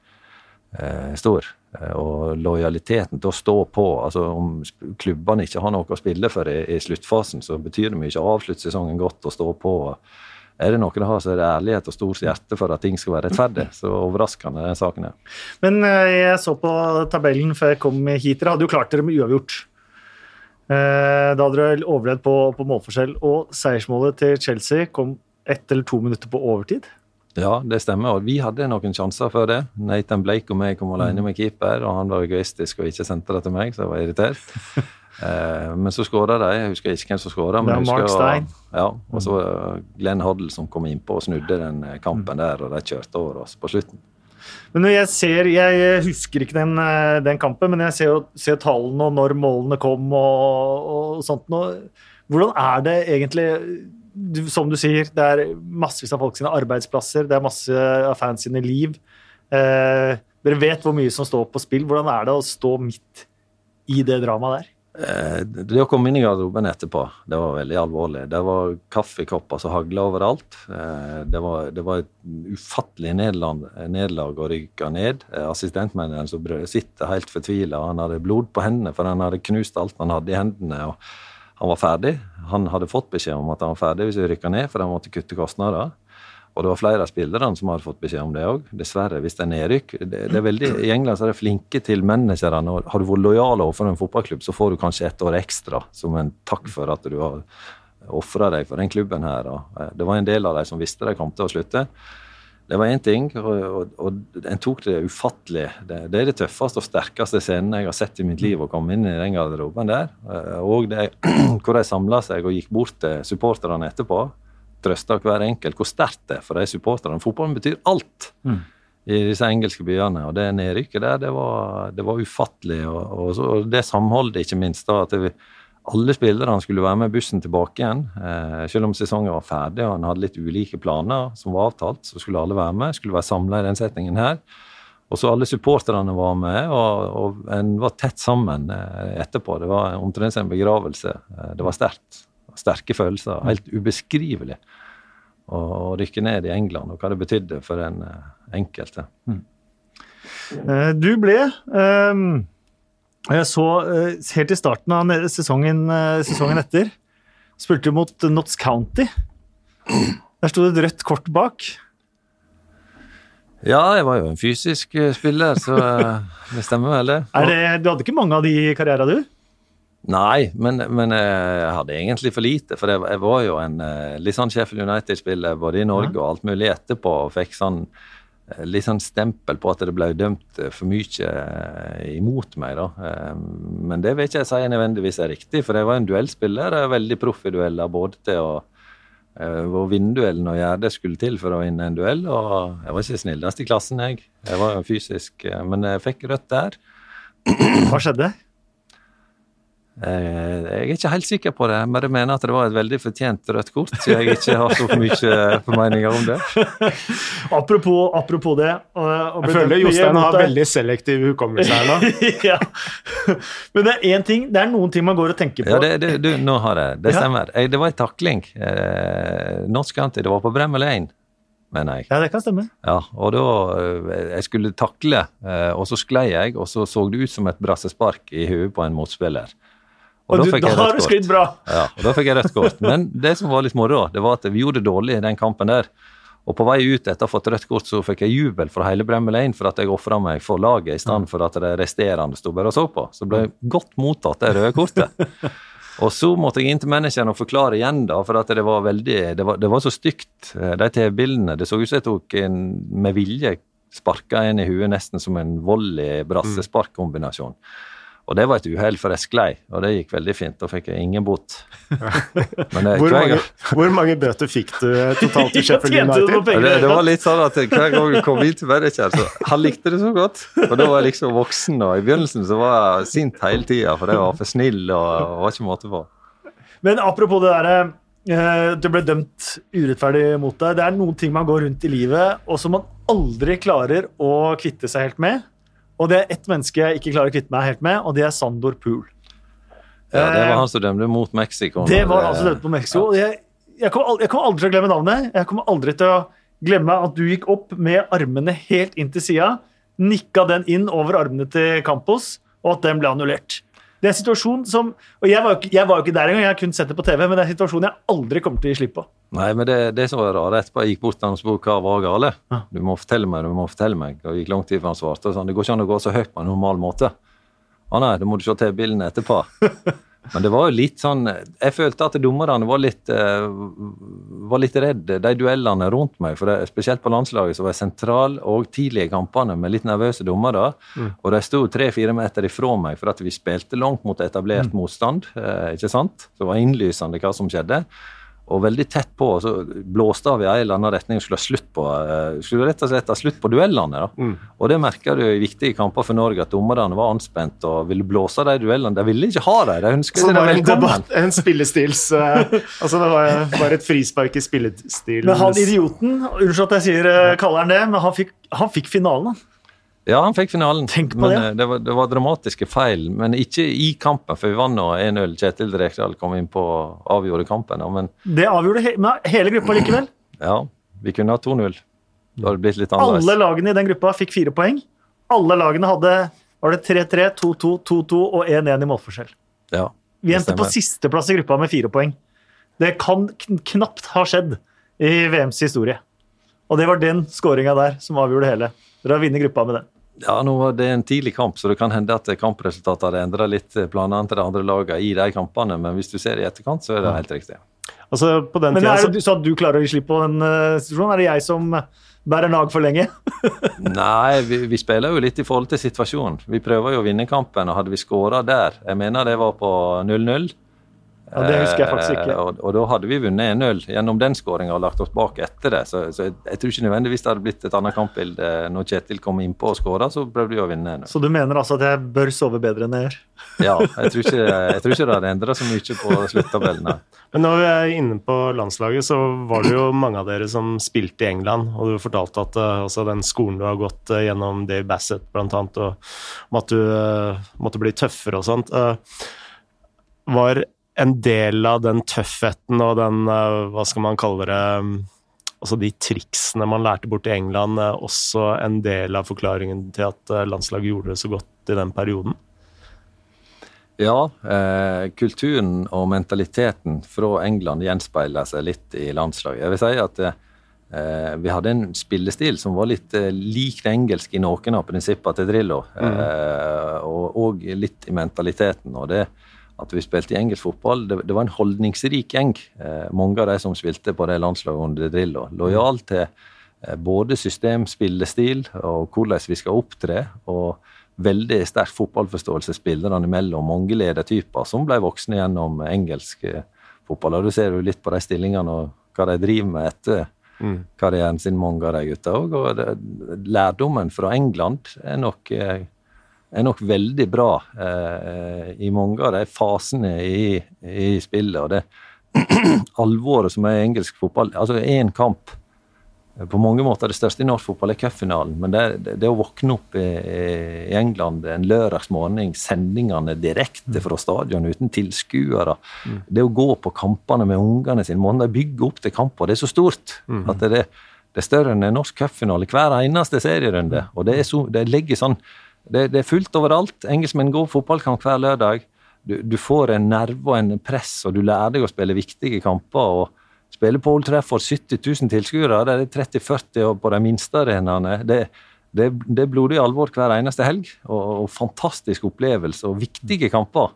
eh, stor. Og lojaliteten til å stå på. altså Om klubbene ikke har noe å spille for i, i sluttfasen, så betyr det mye å avslutte sesongen godt og stå på. Er det noe det har, så er det ærlighet og stort hjerte for at ting skal være rettferdig. Så overraskende den saken er.
Men jeg så på tabellen før jeg kom hit. Dere hadde jo klart dere med uavgjort. Da hadde dere overlevd på, på målforskjell. Og seiersmålet til Chelsea kom ett eller to minutter på overtid.
Ja, det stemmer. Og vi hadde noen sjanser før det. Nathan Blake og meg kom alene med keeper, og han var egoistisk og ikke sendte det til meg, så jeg var irritert. eh, men så skåra de. Jeg husker ikke hvem som skåra.
Det var Mark Stein.
Ja, og så var Glenn Hoddle som kom innpå og snudde den kampen der, og de kjørte over oss på slutten.
Men når jeg ser, jeg husker ikke den, den kampen, men jeg ser jo ser tallene og når målene kom og, og sånt noe. Hvordan er det egentlig som du sier, det er massevis av folk sine arbeidsplasser, det er masse av fans sine liv. Eh, dere vet hvor mye som står på spill. Hvordan er det å stå midt i det dramaet der?
Eh, det å komme inn i garderoben etterpå, det var veldig alvorlig. Det var kaffekopper som hagla overalt. Eh, det var, det var et ufattelig nederlag å rykke ned. Eh, assistentmennene som sitter helt fortvila. Han hadde blod på hendene, for han hadde knust alt han hadde i hendene. og Han var ferdig. Han hadde fått beskjed om at han var ferdig hvis vi rykka ned, for han måtte kutte kostnader. Og det var flere av spillerne som hadde fått beskjed om det òg. Dessverre, hvis det er nedrykk. Det, det er veldig, I England så er de flinke til managerne. Har du vært lojal overfor en fotballklubb, så får du kanskje ett år ekstra som en takk for at du har ofra deg for den klubben her. Eh, det var en del av de som visste de kom til å slutte. Det var én ting, og, og, og en tok det ufattelig. Det, det, er det tøffeste og sterkeste scenen jeg har sett i mitt liv, å komme inn i den garderoben der. Eh, og det, hvor de samla seg og gikk bort til supporterne etterpå Trøsta hver enkelt hvor sterkt det er for de supporterne. Fotballen betyr alt mm. i disse engelske byene. Og det nedrykket der, det var, det var ufattelig. Og, og, så, og, det samholdet, ikke minst. da, at vi, alle spillerne skulle være med bussen tilbake igjen. Eh, selv om sesongen var ferdig og han hadde litt ulike planer som var avtalt, så skulle alle være med. Skulle være samla i den setningen her. Og så alle supporterne var med, og, og en var tett sammen eh, etterpå. Det var omtrent som en begravelse. Eh, det var sterkt sterke følelser. Helt ubeskrivelig å rykke ned i England, og hva det betydde for den enkelte. Mm.
Eh, du ble ehm, Jeg så eh, helt i starten av sesongen, sesongen etter Spilte mot Notts County. Der sto det et rødt kort bak.
Ja, jeg var jo en fysisk spiller, så det stemmer vel, det.
det. Du hadde ikke mange av de i karrieren, du?
Nei, men, men, jeg hadde egentlig for lite. For jeg, var jo en eh, litt sånn Sheffield United-spiller både i Norge og alt mulig etterpå. Og fikk sånn eh, litt sånn stempel på at det ble dømt eh, for mye imot meg. da. Men det vil ikke jeg si nødvendigvis er riktig, for jeg var en duellspiller. Jeg er veldig proff i dueller, både til å, å vinne duellen og gjøre det skulle til for å vinne en duell. Og jeg var ikke snillest i klassen, jeg. Jeg var fysisk, men jeg fikk rødt der.
Hva skjedde?
Eh, jeg er ikke helt sikker på det, men jeg mener at det var et veldig fortjent rødt kort. Så jeg ikke har så mye formeninger om det.
apropos, apropos det
Jeg føler Jostein har veldig selektiv hukommelse her nå. ja.
Men det er én ting, det er noen ting man går og tenker på.
Ja, det, det, du, nå har jeg det. stemmer. Jeg, det var en takling. Eh, Norsk anti, det var på Bremmel 1 mener jeg.
Ja, det kan stemme.
Ja, og da eh, Jeg skulle takle, eh, og så sklei jeg, og så så det ut som et brassespark i hodet på en motspiller.
Og, og da, da har du sklidd bra!
Ja, og da fikk jeg rødt kort. Men det som var litt moro, det var at vi gjorde det dårlig i den kampen der. Og på vei ut etter å ha fått rødt kort, så fikk jeg jubel fra hele Bremmel Lane for at jeg ofra meg for laget, i stedet for at det resterende sto bare og så på. Så ble jeg godt mottatt, det røde kortet. Og så måtte jeg inn til manageren og forklare igjen, da, for at det var veldig Det var, det var så stygt, eh, de TV-bildene. Det så ut som jeg tok en med vilje sparka en i huet, nesten som en volley brassesparkkombinasjon. Og det var et uhell, for jeg sklei, og det gikk veldig fint. Da fikk jeg ingen bot.
Men, hvor, mange, hvor, mange, bøter fikk du eh, totalt i Sheffield United?
Det, det, var litt sånn at hver gang du kom inn til manager, så han likte det så godt. Og da var jeg liksom voksen, og i begynnelsen så var jeg sint hele tida, for jeg var for snill og, og var ikke måte på.
Men apropos det derre eh, du ble dømt urettferdig mot deg. Det er noen ting man går rundt i livet, og som man aldri klarer å kvitte seg helt med. Og det er ett menneske jeg ikke klarer å kvitte meg helt med, og det er Sandor Pool.
Ja, det var han som dømte mot Mexico.
Det var han som dømte mot Mexico. Ja. Jeg, jeg, kommer aldri, jeg, kommer aldri til å glemme navnet. Jeg kommer aldri til å glemme at du gikk opp med armene helt inn til sida, nikka den inn over armene til Campos, og at den ble annullert. Det er en situasjon som Og jeg var, jo ikke, jeg var jo ikke der engang, jeg har kun sett det på TV, men det er en situasjon jeg aldri kommer til å gi slipp på.
Nei, men det, det som var rart etterpå, jeg gikk bort til ham og spurte hva var galt. Ja. Du må fortelle meg, du må fortelle meg. Og det gikk lang tid før han svarte. Sånn, det går ikke an å gå så høyt på en normal måte. Å nei, da må du se til bildene etterpå. Men det var jo litt sånn Jeg følte at dommerne var litt uh, var litt redd de duellene rundt meg. for det, Spesielt på landslaget så var jeg sentral og tidlig i kampene med litt nervøse dommere. Mm. Og de sto tre-fire meter ifra meg for at vi spilte langt mot etablert mm. motstand. Uh, ikke sant? Så det var innlysende hva som skjedde og veldig tett på. og Så blåste av i en eller annen retning og skulle ha slutt på uh, skulle rett og slett ha slutt på duellene. da. Mm. Og Det merka du i viktige kamper for Norge, at dommerne var anspent og ville blåse de duellene. De ville ikke ha dem. De ønsket
så det var en debatt, en spillestils uh, Altså det var bare et frispark i spillestil.
Men han idioten, unnskyld at jeg sier uh, kaller han det, men han fikk, han fikk finalen, han.
Ja, han fikk finalen.
Tenk på
men
det.
eh, det var, det var dramatiske feil. Men ikke i kampen, for vi vant nå 1-0. Kjetil Rekdal kom inn på og avgjorde kampen. Men
Det avgjorde he hele gruppa likevel.
ja, vi kunne ha 2-0. Det hadde blitt litt annerledes.
Alle lagene i den gruppa fikk fire poeng. Alle lagene hadde var det 3-3, 2-2, 2-2 og 1-1 i målforskjell.
Ja,
Vi endte på sisteplass i gruppa med fire poeng. Det kan kn knapt ha skjedd i VMs historie. Og det var den skåringa der som avgjorde hele. Dere har vunnet gruppa med den.
Ja, nå var det en tidlig kamp, så det kan hende at kampresultatet hadde endra litt planene til de andre lagene i de kampene, men hvis du ser i etterkant, så er det helt riktig.
Altså, på den
Men
tida
er det sånn at du klarer å gi slipp på den uh, situasjonen? Er det jeg som bærer nag for lenge?
Nei, vi, vi spiller jo litt i forhold til situasjonen. Vi prøver jo å vinne kampen, og hadde vi skåra der Jeg mener det var på 0-0.
Ja, Det husker jeg faktisk
Eh,
ikke.
Og, og da hadde vi vunnet 1-0 gjennom den skåringa og lagt oss bak etter det. Så, så jeg, jeg tror ikke nødvendigvis det hadde blitt et annet kampbilde når Kjetil kom innpå og skåra, så prøvde vi å vinne 1-0.
Så du mener altså at jeg bør sove bedre enn jeg gjør?
Ja, jeg tror ikke, jeg tror ikke det hadde endra så mye på sluttabellen.
Men når vi er inne på landslaget, så var det jo mange av dere som spilte i England. Og du fortalte at uh, den skolen du har gått uh, gjennom, Dave Bassett blant annet, og om at du uh, måtte bli tøffere og sånt, Uh, var en del av den tøffheten og den, eh, hva skal man kalle det mm, Altså de triksene man lærte bort i England, eh, også en del av forklaringen til at eh, landslaget gjorde det så godt i den perioden?
Ja, eh, kulturen og mentaliteten fra England gjenspeiler seg litt i landslaget. Jeg vil si at eh, vi hadde en spillestil som var litt eh, lik det engelske i noen av prinsippene til Drillo, eh, og, og litt i mentaliteten. og det at vi spilte i engelsk fotball, det, det var en holdningsrik gjeng. Eh, mange av de som spilte på det landslaget under Drillo. Lojal til eh, både system, spillestil og hvordan vi skal opptre. og veldig sterk fotballforståelse spillerne imellom. Mange ledertyper som ble voksne gjennom engelsk eh, fotball. Og Du ser jo litt på de stillingene og hva de driver med etter karrieren sin, mange av de gutta òg. Og det, lærdommen fra England er nok, eh, er nok veldig bra eh, i mange av de fasene i, i spillet. Og det alvoret som er i engelsk fotball Altså én kamp på mange måter det største i norsk fotball er cupfinalen, men det, det, det å våkne opp i, i England en lørdagsmorgen, sendingene direkte fra stadion uten tilskuere, det å gå på kampene med ungene sine, måten de bygger opp til kamper, det er så stort at det, det er større enn en norsk cupfinale hver eneste serierunde. og det, så, det legger sånn, det, det er fullt overalt. Engelskmenn går fotballkamp hver lørdag. Du, du får en nerve og en press, og du lærer deg å spille viktige kamper. og Spille på Old Trafford 70 000 tilskuere, det er 30-40 på de minste arenaene. Det, det, det er blodig alvor hver eneste helg, og, og fantastisk opplevelse og viktige kamper.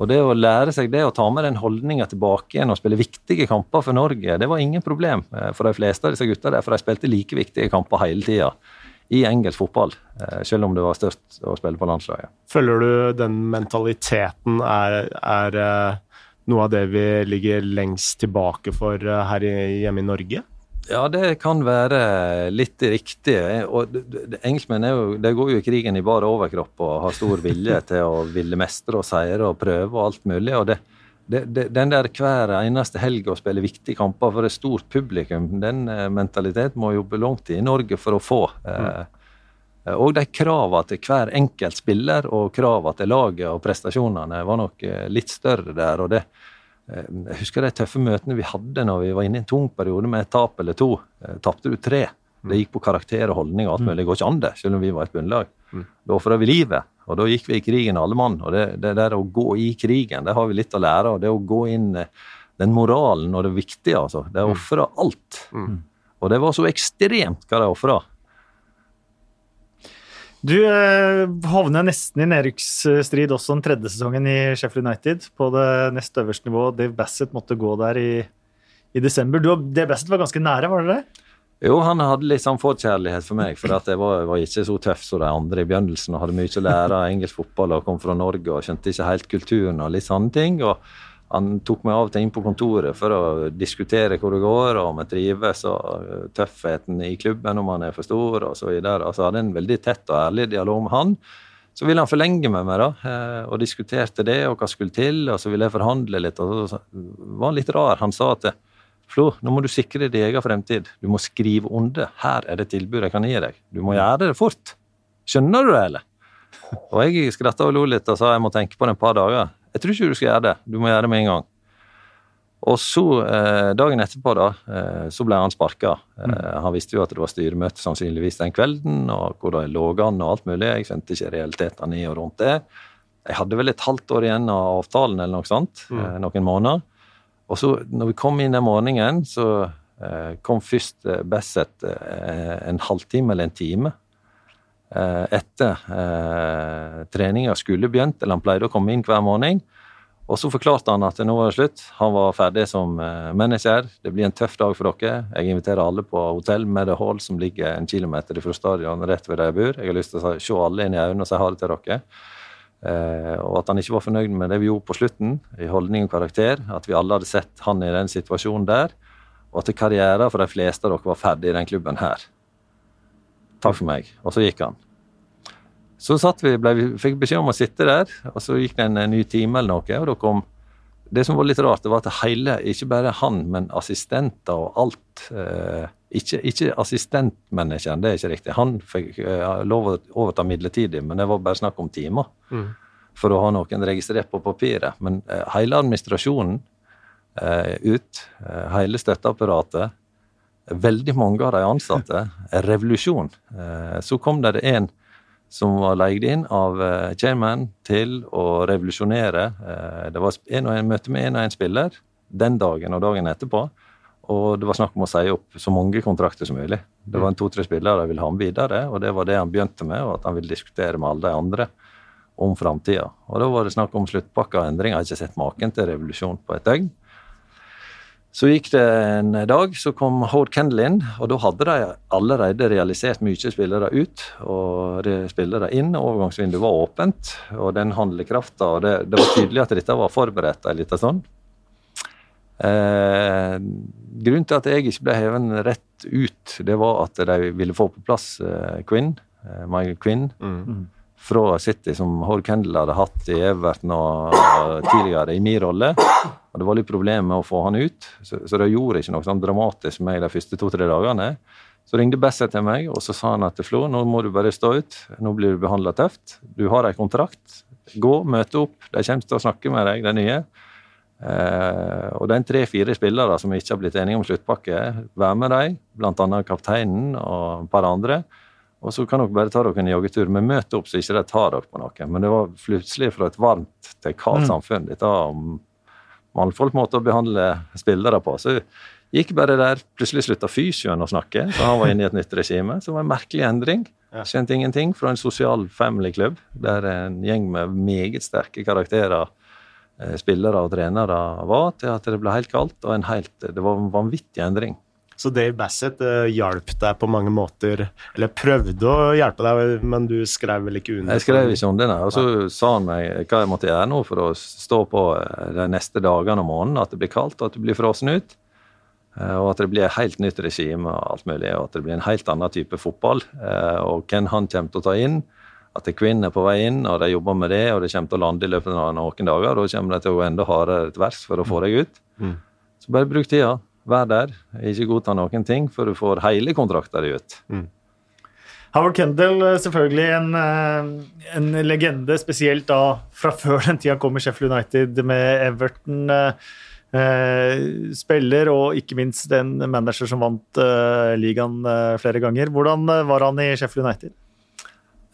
Og det å lære seg det å ta med den holdninga tilbake igjen og spille viktige kamper for Norge, det var ingen problem eh, for de fleste av disse gutta der, for de spilte like viktige kamper hele tida i engelsk fotball, eh, selv om det var størst å spille på landslaget.
Føler du den mentaliteten er, er eh, noe av det vi ligger lengst tilbake for eh, her hjemme i Norge?
Ja, det kan være litt riktig. Og engelskmenn er jo, de går jo i krigen i bare overkropp og har stor vilje til å ville mestre og seire og prøve og alt mulig. og det, det, det, Den der hver eneste helg å spille viktige kamper for et stort publikum, den eh, mentaliteten må jobbe langt i Norge for å få. Eh, og de kravene til hver enkelt spiller og kravene til laget og prestasjonene var nok eh, litt større der. og det Eh, Jeg husker de tøffe møtene vi hadde når vi var inne i en tung periode med et tap eller to. Eh, Tapte du tre. Det gikk på karakter og holdning og alt mulig. Det går ikke an, det, selv om vi var et bunnlag. Da ofra vi livet, og da gikk vi i krigen alle mann. Og det, det der å gå i krigen, det har vi litt å lære. Og det å gå inn eh, den moralen og det viktige, altså. De ofra alt. Og det var så ekstremt hva de ofra.
Du eh, havner nesten i nedrykksstrid også den tredje sesongen i Sheffield United, på det nest øverste nivået. Dave Bassett måtte gå der i, i desember. Du og Dave Bassett var ganske nære, var det det?
Jo, han hadde litt sånn forkjærlighet for meg, for jeg var, var ikke så tøff som de andre i begynnelsen og hadde mye å lære av engelsk fotball og kom fra Norge og skjønte ikke helt kulturen og litt sånne ting. og han tok meg av og til inn på kontoret for å diskutere hvor det går, og om jeg trives, og øh, tøffheten i klubben, om han er for stor, og så videre. Altså, hadde en veldig tett og ærlig dialog med han. Så ville han forlenge med meg, da, eh, og diskuterte det, og hva skulle til, og så ville jeg forhandle litt. og så var han litt rar. Han sa at Flo, nå må du sikre din egen fremtid. Du må skrive under. Her er det tilbud jeg kan gi deg. Du må gjøre det fort. Skjønner du det, eller? Og jeg skratta og lo litt og sa jeg må tenke på det en par dager. Jeg tror ikke du skal gjøre det. Du må gjøre det med en gang. Og så, eh, dagen etterpå, da, eh, så ble han sparka. Eh, han visste jo at det var styremøte sannsynligvis den kvelden, og hvor det lå an og alt mulig. Jeg skjønte ikke realitetene i og rundt det. Jeg hadde vel et halvt år igjen av avtalen, eller noe sånt. Eh, noen måneder. Og så, når vi kom inn den morgenen, så eh, kom først eh, Bassett eh, en halvtime eller en time etter treninga skulle begynt, eller han pleide å komme inn hver morgen. Og så forklarte han at nå var det slutt. Han var ferdig som manager. Det blir en tøff dag for dere. Jeg inviterer alle på hotell med det Hall, som ligger en kilometer fra stadion, rett ved der jeg bor. Jeg har lyst til å se alle inn i øynene og si ha det til dere. Eh, og at han ikke var fornøyd med det vi gjorde på slutten, i holdning og karakter. At vi alle hadde sett han i den situasjonen der. Og at karrieren for de fleste av dere var ferdig i den klubben her. Takk for meg. Og så gikk han. Så vi, ble, vi fikk beskjed om å sitte der, og så gikk det en ny time eller noe, og da kom Det som var litt rart, det var at hele, ikke bare han, men assistenter og alt eh, Ikke, ikke assistentmanageren, det er ikke riktig. Han fikk eh, lov å overta midlertidig, men det var bare snakk om timer. For å ha noen registrert på papiret. Men eh, hele administrasjonen eh, ut, hele støtteapparatet, veldig mange av de ansatte, er revolusjon. Så kom det en som var leid inn av chairman til å revolusjonere. Det var en og en møte med en og en spiller den dagen og dagen etterpå. Og det var snakk om å si opp så mange kontrakter som mulig. Det var en to-tre spillere de ville ha med videre, og det var det han begynte med, og at han ville diskutere med alle de andre om framtida. Og da var det snakk om sluttpakke og endringer. Jeg har ikke sett maken til revolusjon på et døgn. Så gikk det en dag, så kom Hord Kendall inn, og da hadde de allerede realisert mye spillere ut og spillere inn. Overgangsvinduet var åpent, og den handlekrafta det, det var tydelig at dette var forberedt en liten stund. Eh, grunnen til at jeg ikke ble hevet rett ut, det var at de ville få på plass eh, Quinn, eh, Michael Quinn, fra City, som Hord Kendall hadde hatt i Everton og, og tidligere i min rolle. Og det var litt problemer med å få han ut, så, så det gjorde ikke noe sånn dramatisk med meg de første to-tre dagene. Så ringte Besset til meg, og så sa han at Flo, nå må du bare stå ut. Nå blir du behandla tøft. Du har en kontrakt. Gå, møte opp. De kommer til å snakke med deg, de nye. Eh, og det er tre-fire spillere som ikke har blitt enige om sluttpakke. Vær med dem, bl.a. kapteinen og et par andre. Og så kan dere bare ta dere en joggetur, Vi møter opp så ikke de tar dere på noe. Men det var plutselig fra et varmt til kaldt samfunn. Dette om mannfolk måte å behandle spillere på. Så gikk bare der, plutselig slutta fysioen å snakke, så han var inne i et nytt regime. Så det var en merkelig endring. Skjønte ingenting fra en sosial family-klubb, der en gjeng med meget sterke karakterer, spillere og trenere var, til at det ble helt kaldt, og en helt, det var en vanvittig endring.
Så Dave Bassett uh, hjalp deg på mange måter, eller prøvde å hjelpe deg, men du skrev vel ikke under?
Jeg skrev ikke under nei. Og så sa han meg hva jeg måtte gjøre nå for å stå på eh, de neste dagene og månedene, at det blir kaldt, og at du blir frossen ut. eh, Og at det blir et helt nytt regime og alt mulig, og at det blir en helt annen type fotball. eh, Og hvem han kommer til å ta inn. At kvinner er på vei inn, og de jobber med det, og det kommer til å lande i løpet av noen dager. Da kommer det til å gå enda hardere til vers for å få deg ut. Så bare bruk tida. Vær der. Ikke godta noen ting for du får hele kontrakten din ut.
Howard Kendall, eh, selvfølgelig en, eh, en legende, spesielt da fra før den tida kom i Sheffield United med Everton. eh, eh, spiller og ikke minst en manager som vant eh, ligaen eh, flere ganger. Hvordan var han i Sheffield United?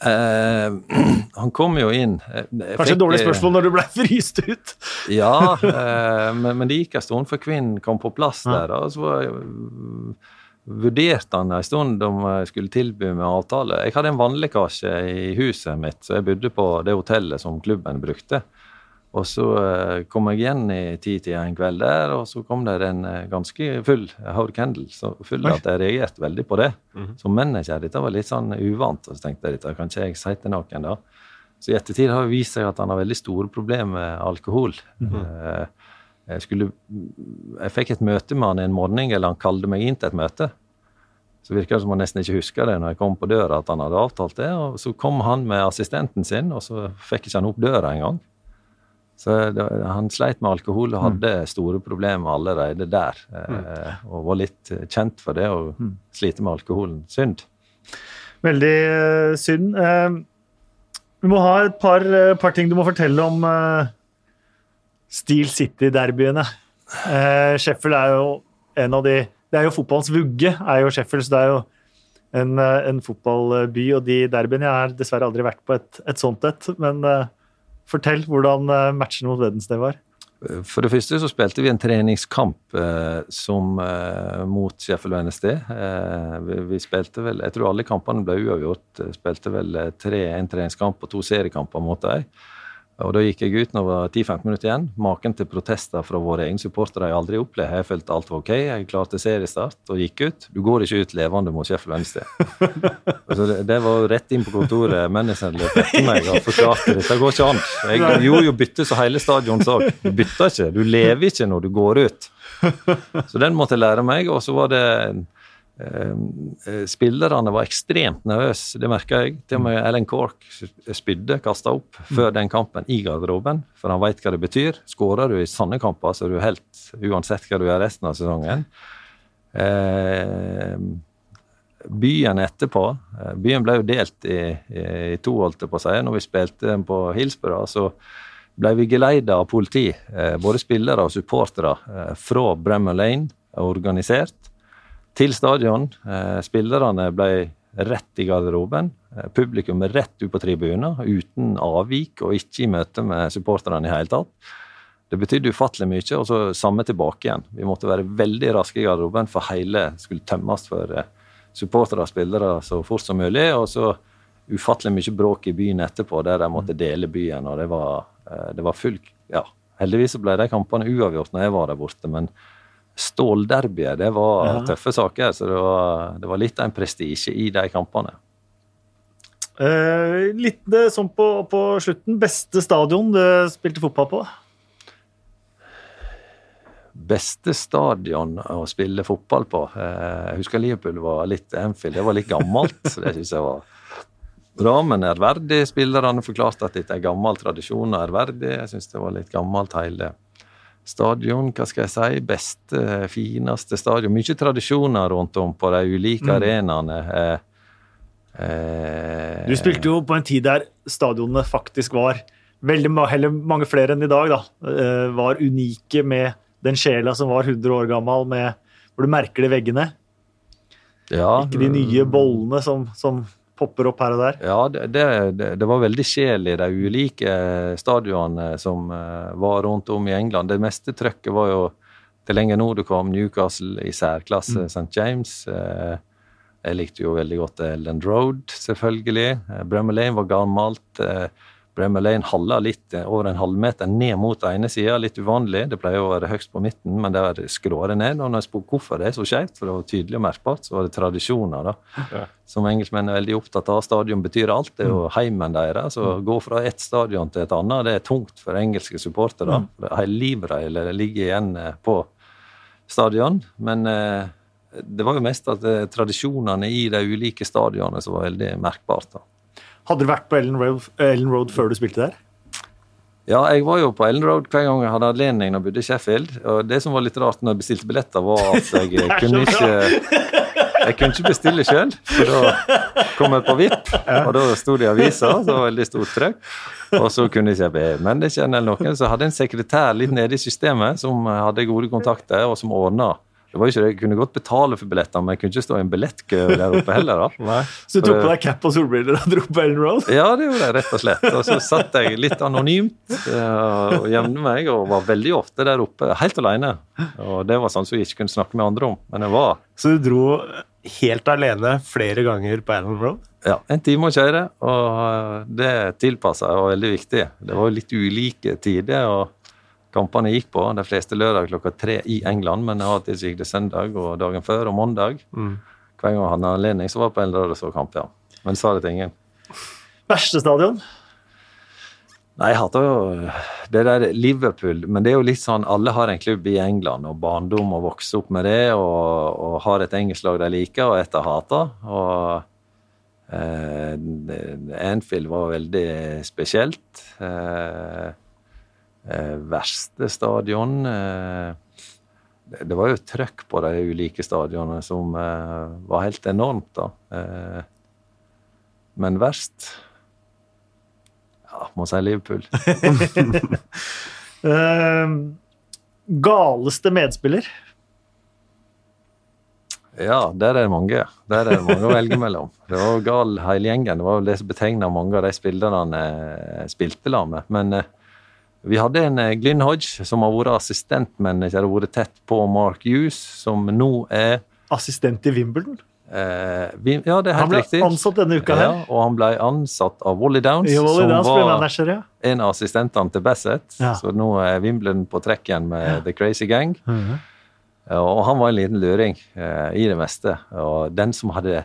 Eh, han kom jo inn eh,
Kanskje
fikk,
et dårlig
eh,
spørsmål når du ble fryst ut.
Ja, uh, men, men det gikk en stund før kvinnen kom på plass der. Og så var, vurderte han en stund om jeg skulle tilby meg avtale. Jeg hadde en vannlekkasje i huset mitt, så jeg bodde på det hotellet som klubben brukte. Og så eh, kom jeg igjen i titida en kveld der, og så kom det en eh, ganske full Howard Kendal. Så full at jeg reagerte veldig på det. Som manager. Dette var litt sånn uvant. Og så tenkte jeg dette kan ikke jeg si til noen da. Så i ettertid har det vist seg at han har veldig store problemer med alkohol. Eh, Jeg, skulle, jeg fikk et møte med han en morgen, eller han kalte meg inn til et møte. Så virka det som han nesten ikke huska det når jeg kom på døra at han hadde avtalt det. Og så kom han med assistenten sin, og så fikk ikke han opp døra engang. Så det, han sleit med alkohol og hadde store problemer allerede der. Eh, og var litt kjent for det å slite med alkoholen. Synd.
Veldig eh, synd. Eh, vi må ha et par, eh, par ting du må fortelle om Steel City-derbyene. Sheffield er jo en av de Det er jo fotballens vugge, er jo Sheffield. så det er jo en, en fotballby, og de derbyene Jeg har dessverre aldri vært på et, et sånt et. Men uh, fortell hvordan matchen mot Wednesday var.
For det første så spilte vi en treningskamp eh, som, eh, mot Sheffield Wednesday. Eh, vi, vi, spilte vel Jeg tror alle kampene ble uavgjort. Spilte vel eh, tre, en treningskamp og to seriekamper mot dem. Og Da gikk jeg ut når det var 10-15 minutter igjen. Maken til protester fra våre egne supportere har jeg aldri opplevd. Jeg følte alt var ok. Jeg klarte seriestart og gikk ut. Du går ikke ut levende mot Sheffield Wednesday. altså det, det, var rett inn på kontoret. Menneskene løp etter meg og forklarte dette går ikke an. Jeg gjorde jo bytte så hele stadion så. Du bytter ikke. Du lever ikke når du går ut. Så den måtte jeg lære meg. Og så var det spillerne var ekstremt nervøse, det merka jeg. Til og med Alan Cork spydde, kasta opp, før den kampen i garderoben. For han veit hva det betyr. Skårer du i sånne kamper, så er du helt uansett hva du gjør resten av sesongen. Eh, byen etterpå eh, Byen ble jo delt i, i, to, holdt jeg på å si. Når vi spilte på Hillsborough, så ble vi geleida av politi. Eh, både spillere og supportere eh, fra Bremer Lane, organisert til stadion. Eh, spillerne ble rett i garderoben. Eh, publikum rett ut på tribunen, uten avvik og ikke i møte med supporterne i hele tatt. Det betydde ufattelig mye, og så samme tilbake igjen. Vi måtte være veldig raske i garderoben, for hele skulle tømmes for eh, supportere og spillere så fort som mulig. Og så ufattelig mye bråk i byen etterpå, der de måtte dele byen. og det var, det var full ja, Heldigvis ble de kampene uavgjort når jeg var der borte, men Stålderbyet, det var ja. tøffe saker. Så det var, det var litt av en prestisje i de kampene.
Eh, litt det, sånn på, på, slutten. Beste stadion du spilte fotball på?
Beste stadion å spille fotball på? Eh, jeg husker Liverpool var litt Anfield. Det var litt gammelt. så det synes jeg var bra, men ærverdig. Spillerne forklarte at dette er gammel tradisjon og ærverdig. Jeg syns det var litt gammelt hele stadion, hva skal jeg si, beste, fineste stadion. Mye tradisjoner rundt om på de ulike mm. arenaene. Eh,
eh, du spilte jo på en tid der stadionene faktisk var veldig mange flere enn i dag, da. Eh, var unike med den sjela som var 100 år gammel, med, hvor du merker det i veggene. Ja, Ikke de nye bollene som, som popper opp her og der?
Ja, det, det, det var veldig sjel i de ulike stadionene som uh, var rundt om i England. Det meste trøkket var jo til lenger nord du kom, Newcastle i særklasse, mm. St. James. Uh, jeg likte jo veldig godt Ellen Road, selvfølgelig. Uh, Bremer Lane var gammelt. Bremer Lane halla litt eh, over en halvmeter ned mot ene sida. Litt uvanlig. Det pleier å være høyst på midten, men der skrår det ned. Og når jeg spurte hvorfor det er så skjevt, for det var tydelig og merkbart, så var det tradisjoner. da. Ja. Som engelskmenn er veldig opptatt av. Stadion betyr alt. Det er jo mm. heimen deres. Så å gå fra ett stadion til et annet, det er tungt for engelske supportere. Mm. Hele deres ligger igjen eh, på stadion. Men eh, det var jo mest at tradisjonene i de ulike stadionene som var veldig merkbart. da.
Hadde du vært på Ellen Road, Ellen Road før du spilte der?
Ja, jeg var jo på Ellen Road hver gang jeg hadde anledning når jeg bodde i Sheffield. Og det som var litt rart når jeg bestilte billetter, var at jeg kunne ikke jeg kunne ikke bestille sjøl, for da kom jeg på VIP, og da sto det i avisa, så det var veldig stort trøkk. Og så kunne jeg ikke be mennesker eller noen, så hadde jeg en sekretær litt nede i systemet som hadde gode kontakter, og som ordna det var ikke det, Jeg kunne godt betale for billetter, men jeg kunne ikke stå i en billettkø der oppe heller. da.
Så du tok på deg cap og solbriller og dro på Ellen Road?
Ja, det gjorde jeg rett og slett. Og så satt jeg litt anonymt uh, og gjemte meg, og var veldig ofte der oppe helt alene. Og det var sånn som jeg ikke kunne snakke med andre om, men jeg var.
Så du dro helt alene flere ganger på Ellen Road?
Ja, en time å kjøre, og det tilpassa og veldig viktig. Det var litt ulike tider. og kampene gikk på. De fleste lørdag klokka tre i England, men av og til gikk det søndag og dagen før og mandag. Mm. Hver gang han hadde anledning, så var på Eldre og så kamp, ja. Men sa det til ingen.
Verste stadion?
Nei, jeg hater jo det der Liverpool. Men det er jo litt sånn alle har en klubb i England, og barndom og vokser opp med det, og, og har et engelsk lag de liker, og et de hater. Og eh, Anfield var veldig spesielt. Eh, verste stadion eh, det, var jo trøkk på de ulike stadionene som eh, var helt enormt, da. Eh, men verst Ja, må si Liverpool.
Eh, galeste medspiller?
Ja, der er det mange. Der er det mange å velge mellom. Det var gal hele gjengen. Det var vel det som betegna mange av de spillerne jeg spilte sammen med. Men eh, vi hadde en eh, Glyn Hodge som har vært assistentmanager og vært tett på Mark Hughes, som nå er
Assistent i Wimbledon?
eh, vi, Ja, det er helt riktig.
Han ble
riktig.
ansatt denne uka her.
Ja, og han ble ansatt av Wally Downs,
jo, Wally
som
Downs
var
manager, ja.
en av assistentene til Bassett.
Ja.
Så nå er Wimbledon på trekk igjen med The Crazy Gang. Ja, Og han var en liten luring eh, i det meste. Og den som hadde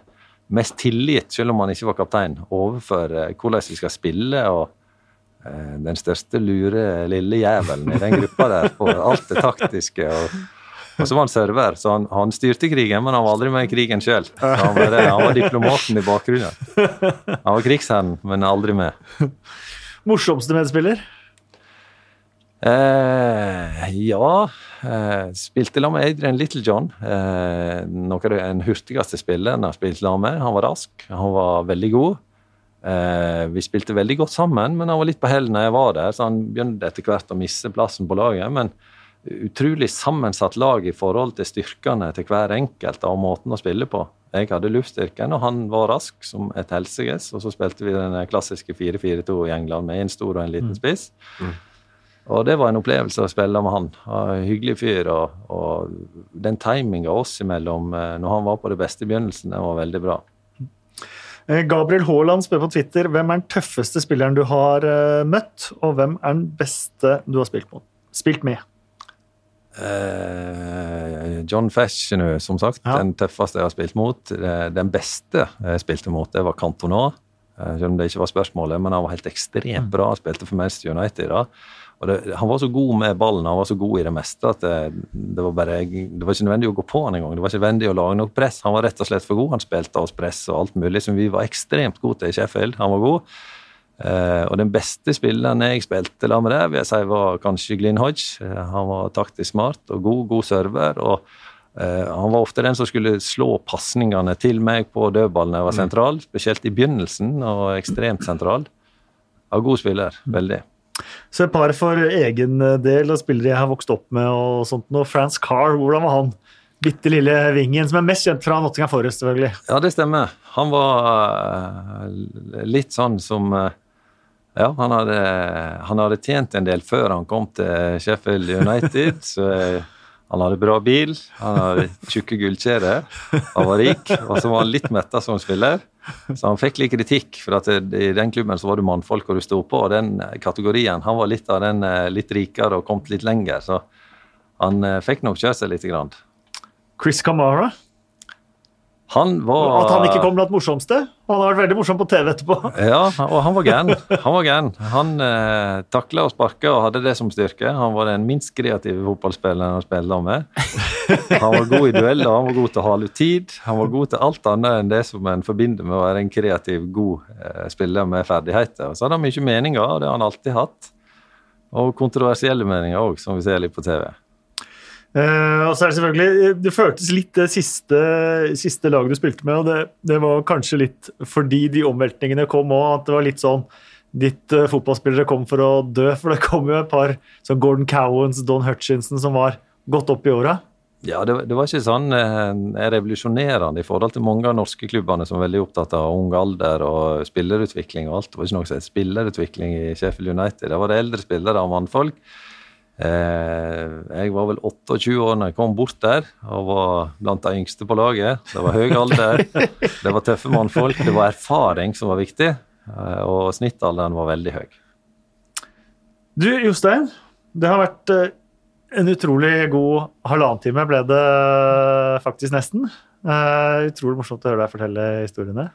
mest tillit, selv om han ikke var kaptein, overfor eh, hvordan vi skal spille. og den største lure lille jævelen i den gruppa der på alt det taktiske. Og, og så var han server, så han, han styrte krigen, men han var aldri med i krigen sjøl. Han, var han var diplomaten i bakgrunnen. Han var krigsherren, men aldri med.
Morsomste medspiller?
Eh, ja eh, Spilte sammen med Adrian Littlejohn. Eh, noe av den hurtigste spilleren jeg spilte sammen med. Han var rask, han var veldig god. Eh, vi spilte veldig godt sammen, men han var litt på hell når jeg var der, så han begynte etter hvert å miste plassen på laget. Men utrolig sammensatt lag i forhold til styrkene til hver enkelt og måten å spille på. Jeg hadde luftstyrken, og han var rask som et helsikes. Og så spilte vi den klassiske 4-4-2 i England med en stor og en liten spiss. Og det var en opplevelse å spille med han. Han Hyggelig fyr. Og, og den timinga oss imellom eh, når han var på det beste i begynnelsen, den var veldig bra.
Eh, Gabriel Haaland spør på Twitter hvem er den tøffeste spilleren du har eh, møtt, og hvem er den beste du har spilt, mot? spilt med?
Uh, John Fashioner, som sagt.
Ja.
Den tøffeste jeg har spilt mot. Den beste jeg spilte mot, det var Cantona. Selv om det ikke var spørsmålet, men han var helt ekstremt bra. Han spilte for Manchester United da. Det, han var så god med ballen, han var så god i det meste at det, det var bare Det var ikke nødvendig å gå på han engang. Det var ikke nødvendig å lage noe press. Han var rett og slett for god. Han spilte oss press og alt mulig som vi var ekstremt gode til i Sheffield. Han var god. Eh, og den beste spilleren jeg spilte la med der, vil jeg si var kanskje Glyn Hodge. Eh, han var taktisk smart og god, god server. og eh, Han var ofte den som skulle slå pasningene til meg på dødballen jeg var sentral. Spesielt i begynnelsen, og ekstremt sentral. Ja, god spiller. Veldig.
Så et par for egen del og spillere jeg har vokst opp med. og sånt. Og Frans Carr, hvordan var han? Bitte lille vingen, som er mest kjent fra Nottingham Forest, selvfølgelig.
Ja, det stemmer. Han var eh, litt sånn som eh, Ja, han hadde, han hadde tjent en del før han kom til Sheffield United. så eh, han hadde bra bil, han hadde tjukke gullkjeder, han var rik, og så var han litt metta som spiller. Så han fikk litt kritikk, for at i den klubben så var du mannfolk og du sto på, og den kategorien, han var litt av den eh, litt rikere og kommet litt lenger, så han eh, fikk nok kjørt seg litt.
Chris Camara.
Han var
At han ikke kom blant morsomste. Han har vært veldig morsom på TV etterpå.
Ja, og han var gæren. Han var gæren. Han eh, takla og sparka og hadde det som styrke. Han var den minst kreative fotballspilleren han spilte med. Han var god i dueller, han var god til å hale ut tid. Han var god til alt annet enn det som en forbinder med å være en kreativ, god eh, spiller med ferdigheter. Så hadde han mye meninger, og det har han alltid hatt. Og kontroversielle meninger òg, som vi ser litt på TV.
Eh, og så er Det selvfølgelig, det føltes litt det siste, siste laget du spilte med, og det, det var kanskje litt fordi de omveltningene kom òg, at det var litt sånn Ditt uh, fotballspillere kom for å dø, for det kom jo et par som Gordon Cowans, Don Hutchinson, som var godt opp i åra.
Ja, det, det var ikke sånn eh, revolusjonerende i forhold til mange av norske klubbene som er veldig opptatt av ung alder og spillerutvikling og alt. Det var ikke noe som het spillerutvikling i Sheffield United. Det var det eldre spillere og mannfolk. Eh, jeg var vel 28 år når jeg kom bort der og var blant de yngste på laget. Det var høy alder, det var tøffe mannfolk, det var erfaring som var viktig, eh, og snittalderen var veldig høy.
Du, Jostein. Det har vært eh, en utrolig god halvannen time, ble det faktisk nesten. Eh, utrolig morsomt å høre deg fortelle historiene.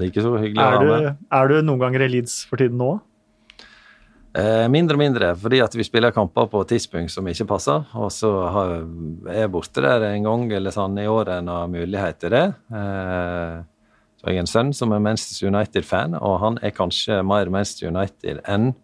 Like så hyggelig å være
du,
med.
er du noen ganger i Leeds for tiden nå?
Eh, mindre og mindre, fordi at vi spiller kamper på tidspunkt som ikke passer. Og så er jeg borte der en gang eller sånn i året en har mulighet til det. Eh, så jeg har en sønn som er Manchester United-fan, og han er kanskje mer Manchester United enn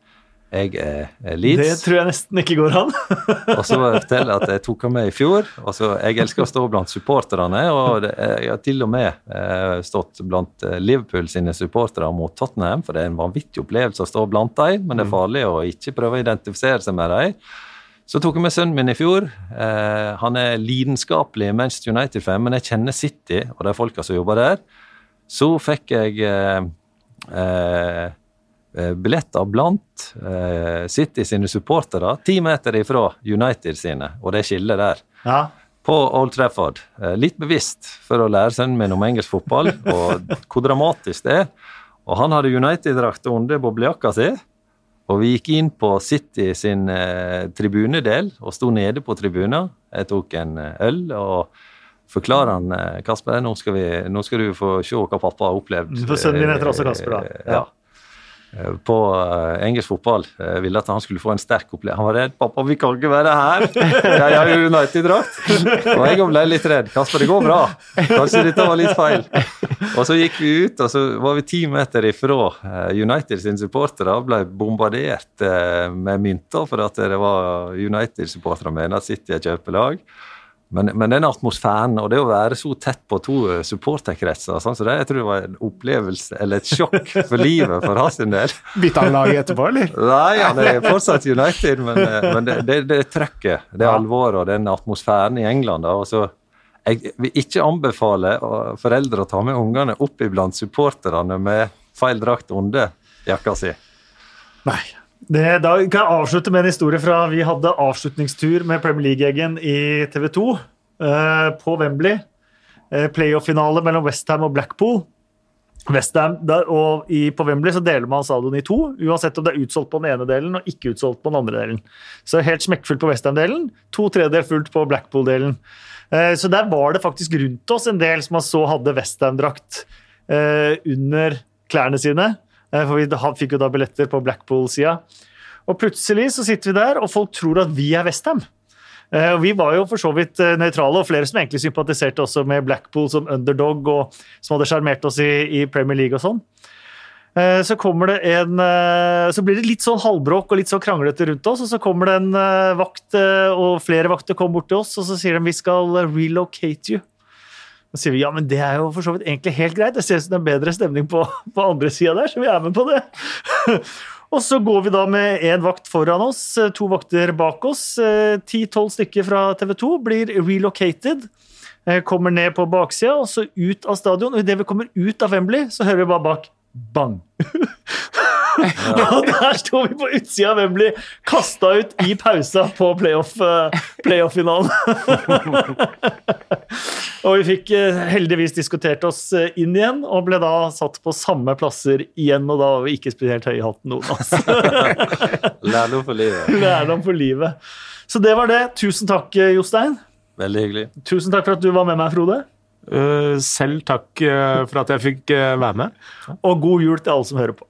Jeg er Leeds.
Det tror jeg nesten ikke går an.
Og så må jeg fortelle at jeg tok han med i fjor. og så Jeg elsker å stå blant supporterne, og det, jeg har til og med eh, stått blant eh, Liverpool sine supportere mot Tottenham, for det er en vanvittig opplevelse å stå blant dem, men det er farlig å ikke prøve å identifisere seg med dem. Så tok jeg med sønnen min i fjor. Eh, han er lidenskapelig Manchester United-fan, men jeg kjenner City og de folka som jobber der. Så fikk jeg eh, eh, billetter blant eh, City sine supportere ti meter ifra United sine, og det skillet der.
Ja.
På Old Trafford. Eh, litt bevisst for å lære sønnen min om engelsk fotball, og hvor dramatisk det er. Og han hadde United-drakt under boblejakka si. Og vi gikk inn på City sin eh, tribunedel og sto nede på tribunen. Jeg tok en eh, øl og forklarer han eh, Kasper, nå skal, vi, nå skal du få se hva pappa har opplevd.
For sønnen din heter også Kasper, da.
Eh,
Ja.
Eh, På eh, engelsk fotball. Ville at han skulle få en sterk opplevelse. Han var redd. 'Pappa, vi kan ikke være her!' Jeg har jo United-drakt. Og jeg ble litt redd. 'Kasper, det går bra. Kanskje dette var litt feil.' Og så gikk vi ut, og så var vi ti meter ifra eh, United sine supportere. Ble bombardert eh, med mynter for at det var United-supportere mener at City er kjøpelag. Men, men den atmosfæren og det å være så tett på to eh, supporterkretser sånn så det, jeg tror det var en opplevelse eller et sjokk for livet for hans del.
Bytta han lag etterpå, eller?
Nei, han er fortsatt United, men, eh, men det, det, det trøkket, det
er
alvoret og den atmosfæren i England. Da, og så Jeg vil ikke anbefale foreldre å ta med ungene opp iblant supporterne med feil drakt under jakka si.
Nei. Det, da kan jeg avslutte med en historie fra vi hadde avslutningstur med Premier League-gjengen i TV 2 eh, på Wembley. Eh, Playoff-finale mellom Westham og Blackpool. Westham, og På Wembley så deler man stadion i to, uansett om det er utsolgt på den ene delen og ikke utsolgt på den andre delen. Så helt smekkfullt på Westham-delen, to tredjedeler fullt på Blackpool-delen. Eh, så der var det faktisk rundt oss en del som man så hadde Westham-drakt under klærne sine. Eh, For vi fikk jo da billetter på Blackpool-sida. Og plutselig så sitter vi der, og folk tror at vi er Westham. Eh, og Vi var jo for så vidt eh, nøytrale, og flere som egentlig sympatiserte også med Blackpool som underdog, og som hadde sjarmert oss i, i Premier League og sånn. Så en Så blir det litt sånn halvbråk og litt sånn kranglete rundt oss, og så kommer det en vakt, og flere vakter kommer bort til oss, og så sier de vi skal relocate you. Så sier vi ja, men det er jo for så vidt egentlig helt greit. Det ser ut som det er bedre stemning på, på andre sida der, så vi er med på det. Og så går vi da med én vakt foran oss, eh, to vakter bak oss. Ti-tolv stykker fra TV 2 blir relocated. eh, Kommer ned på baksida og så ut av stadion. Og idet vi kommer ut av Wembley, så hører vi bare bak bang. og der sto vi på utsida av Wembley, kasta ut i pausa på playoff-finalen. playoff-finalen. og vi fikk eh, heldigvis diskutert oss eh, inn igjen, og ble da satt på samme plasser igjen. Og da var vi ikke spesielt høye i hatten, noen av oss.
Lærdom for livet.
Lærdom for livet. Så det var det. Tusen takk, eh, Jostein.
Veldig hyggelig.
Tusen takk for at du var med meg, Frode.
Eh, selv takk eh, for at jeg fikk eh, være med.
Og god jul til alle som hører på.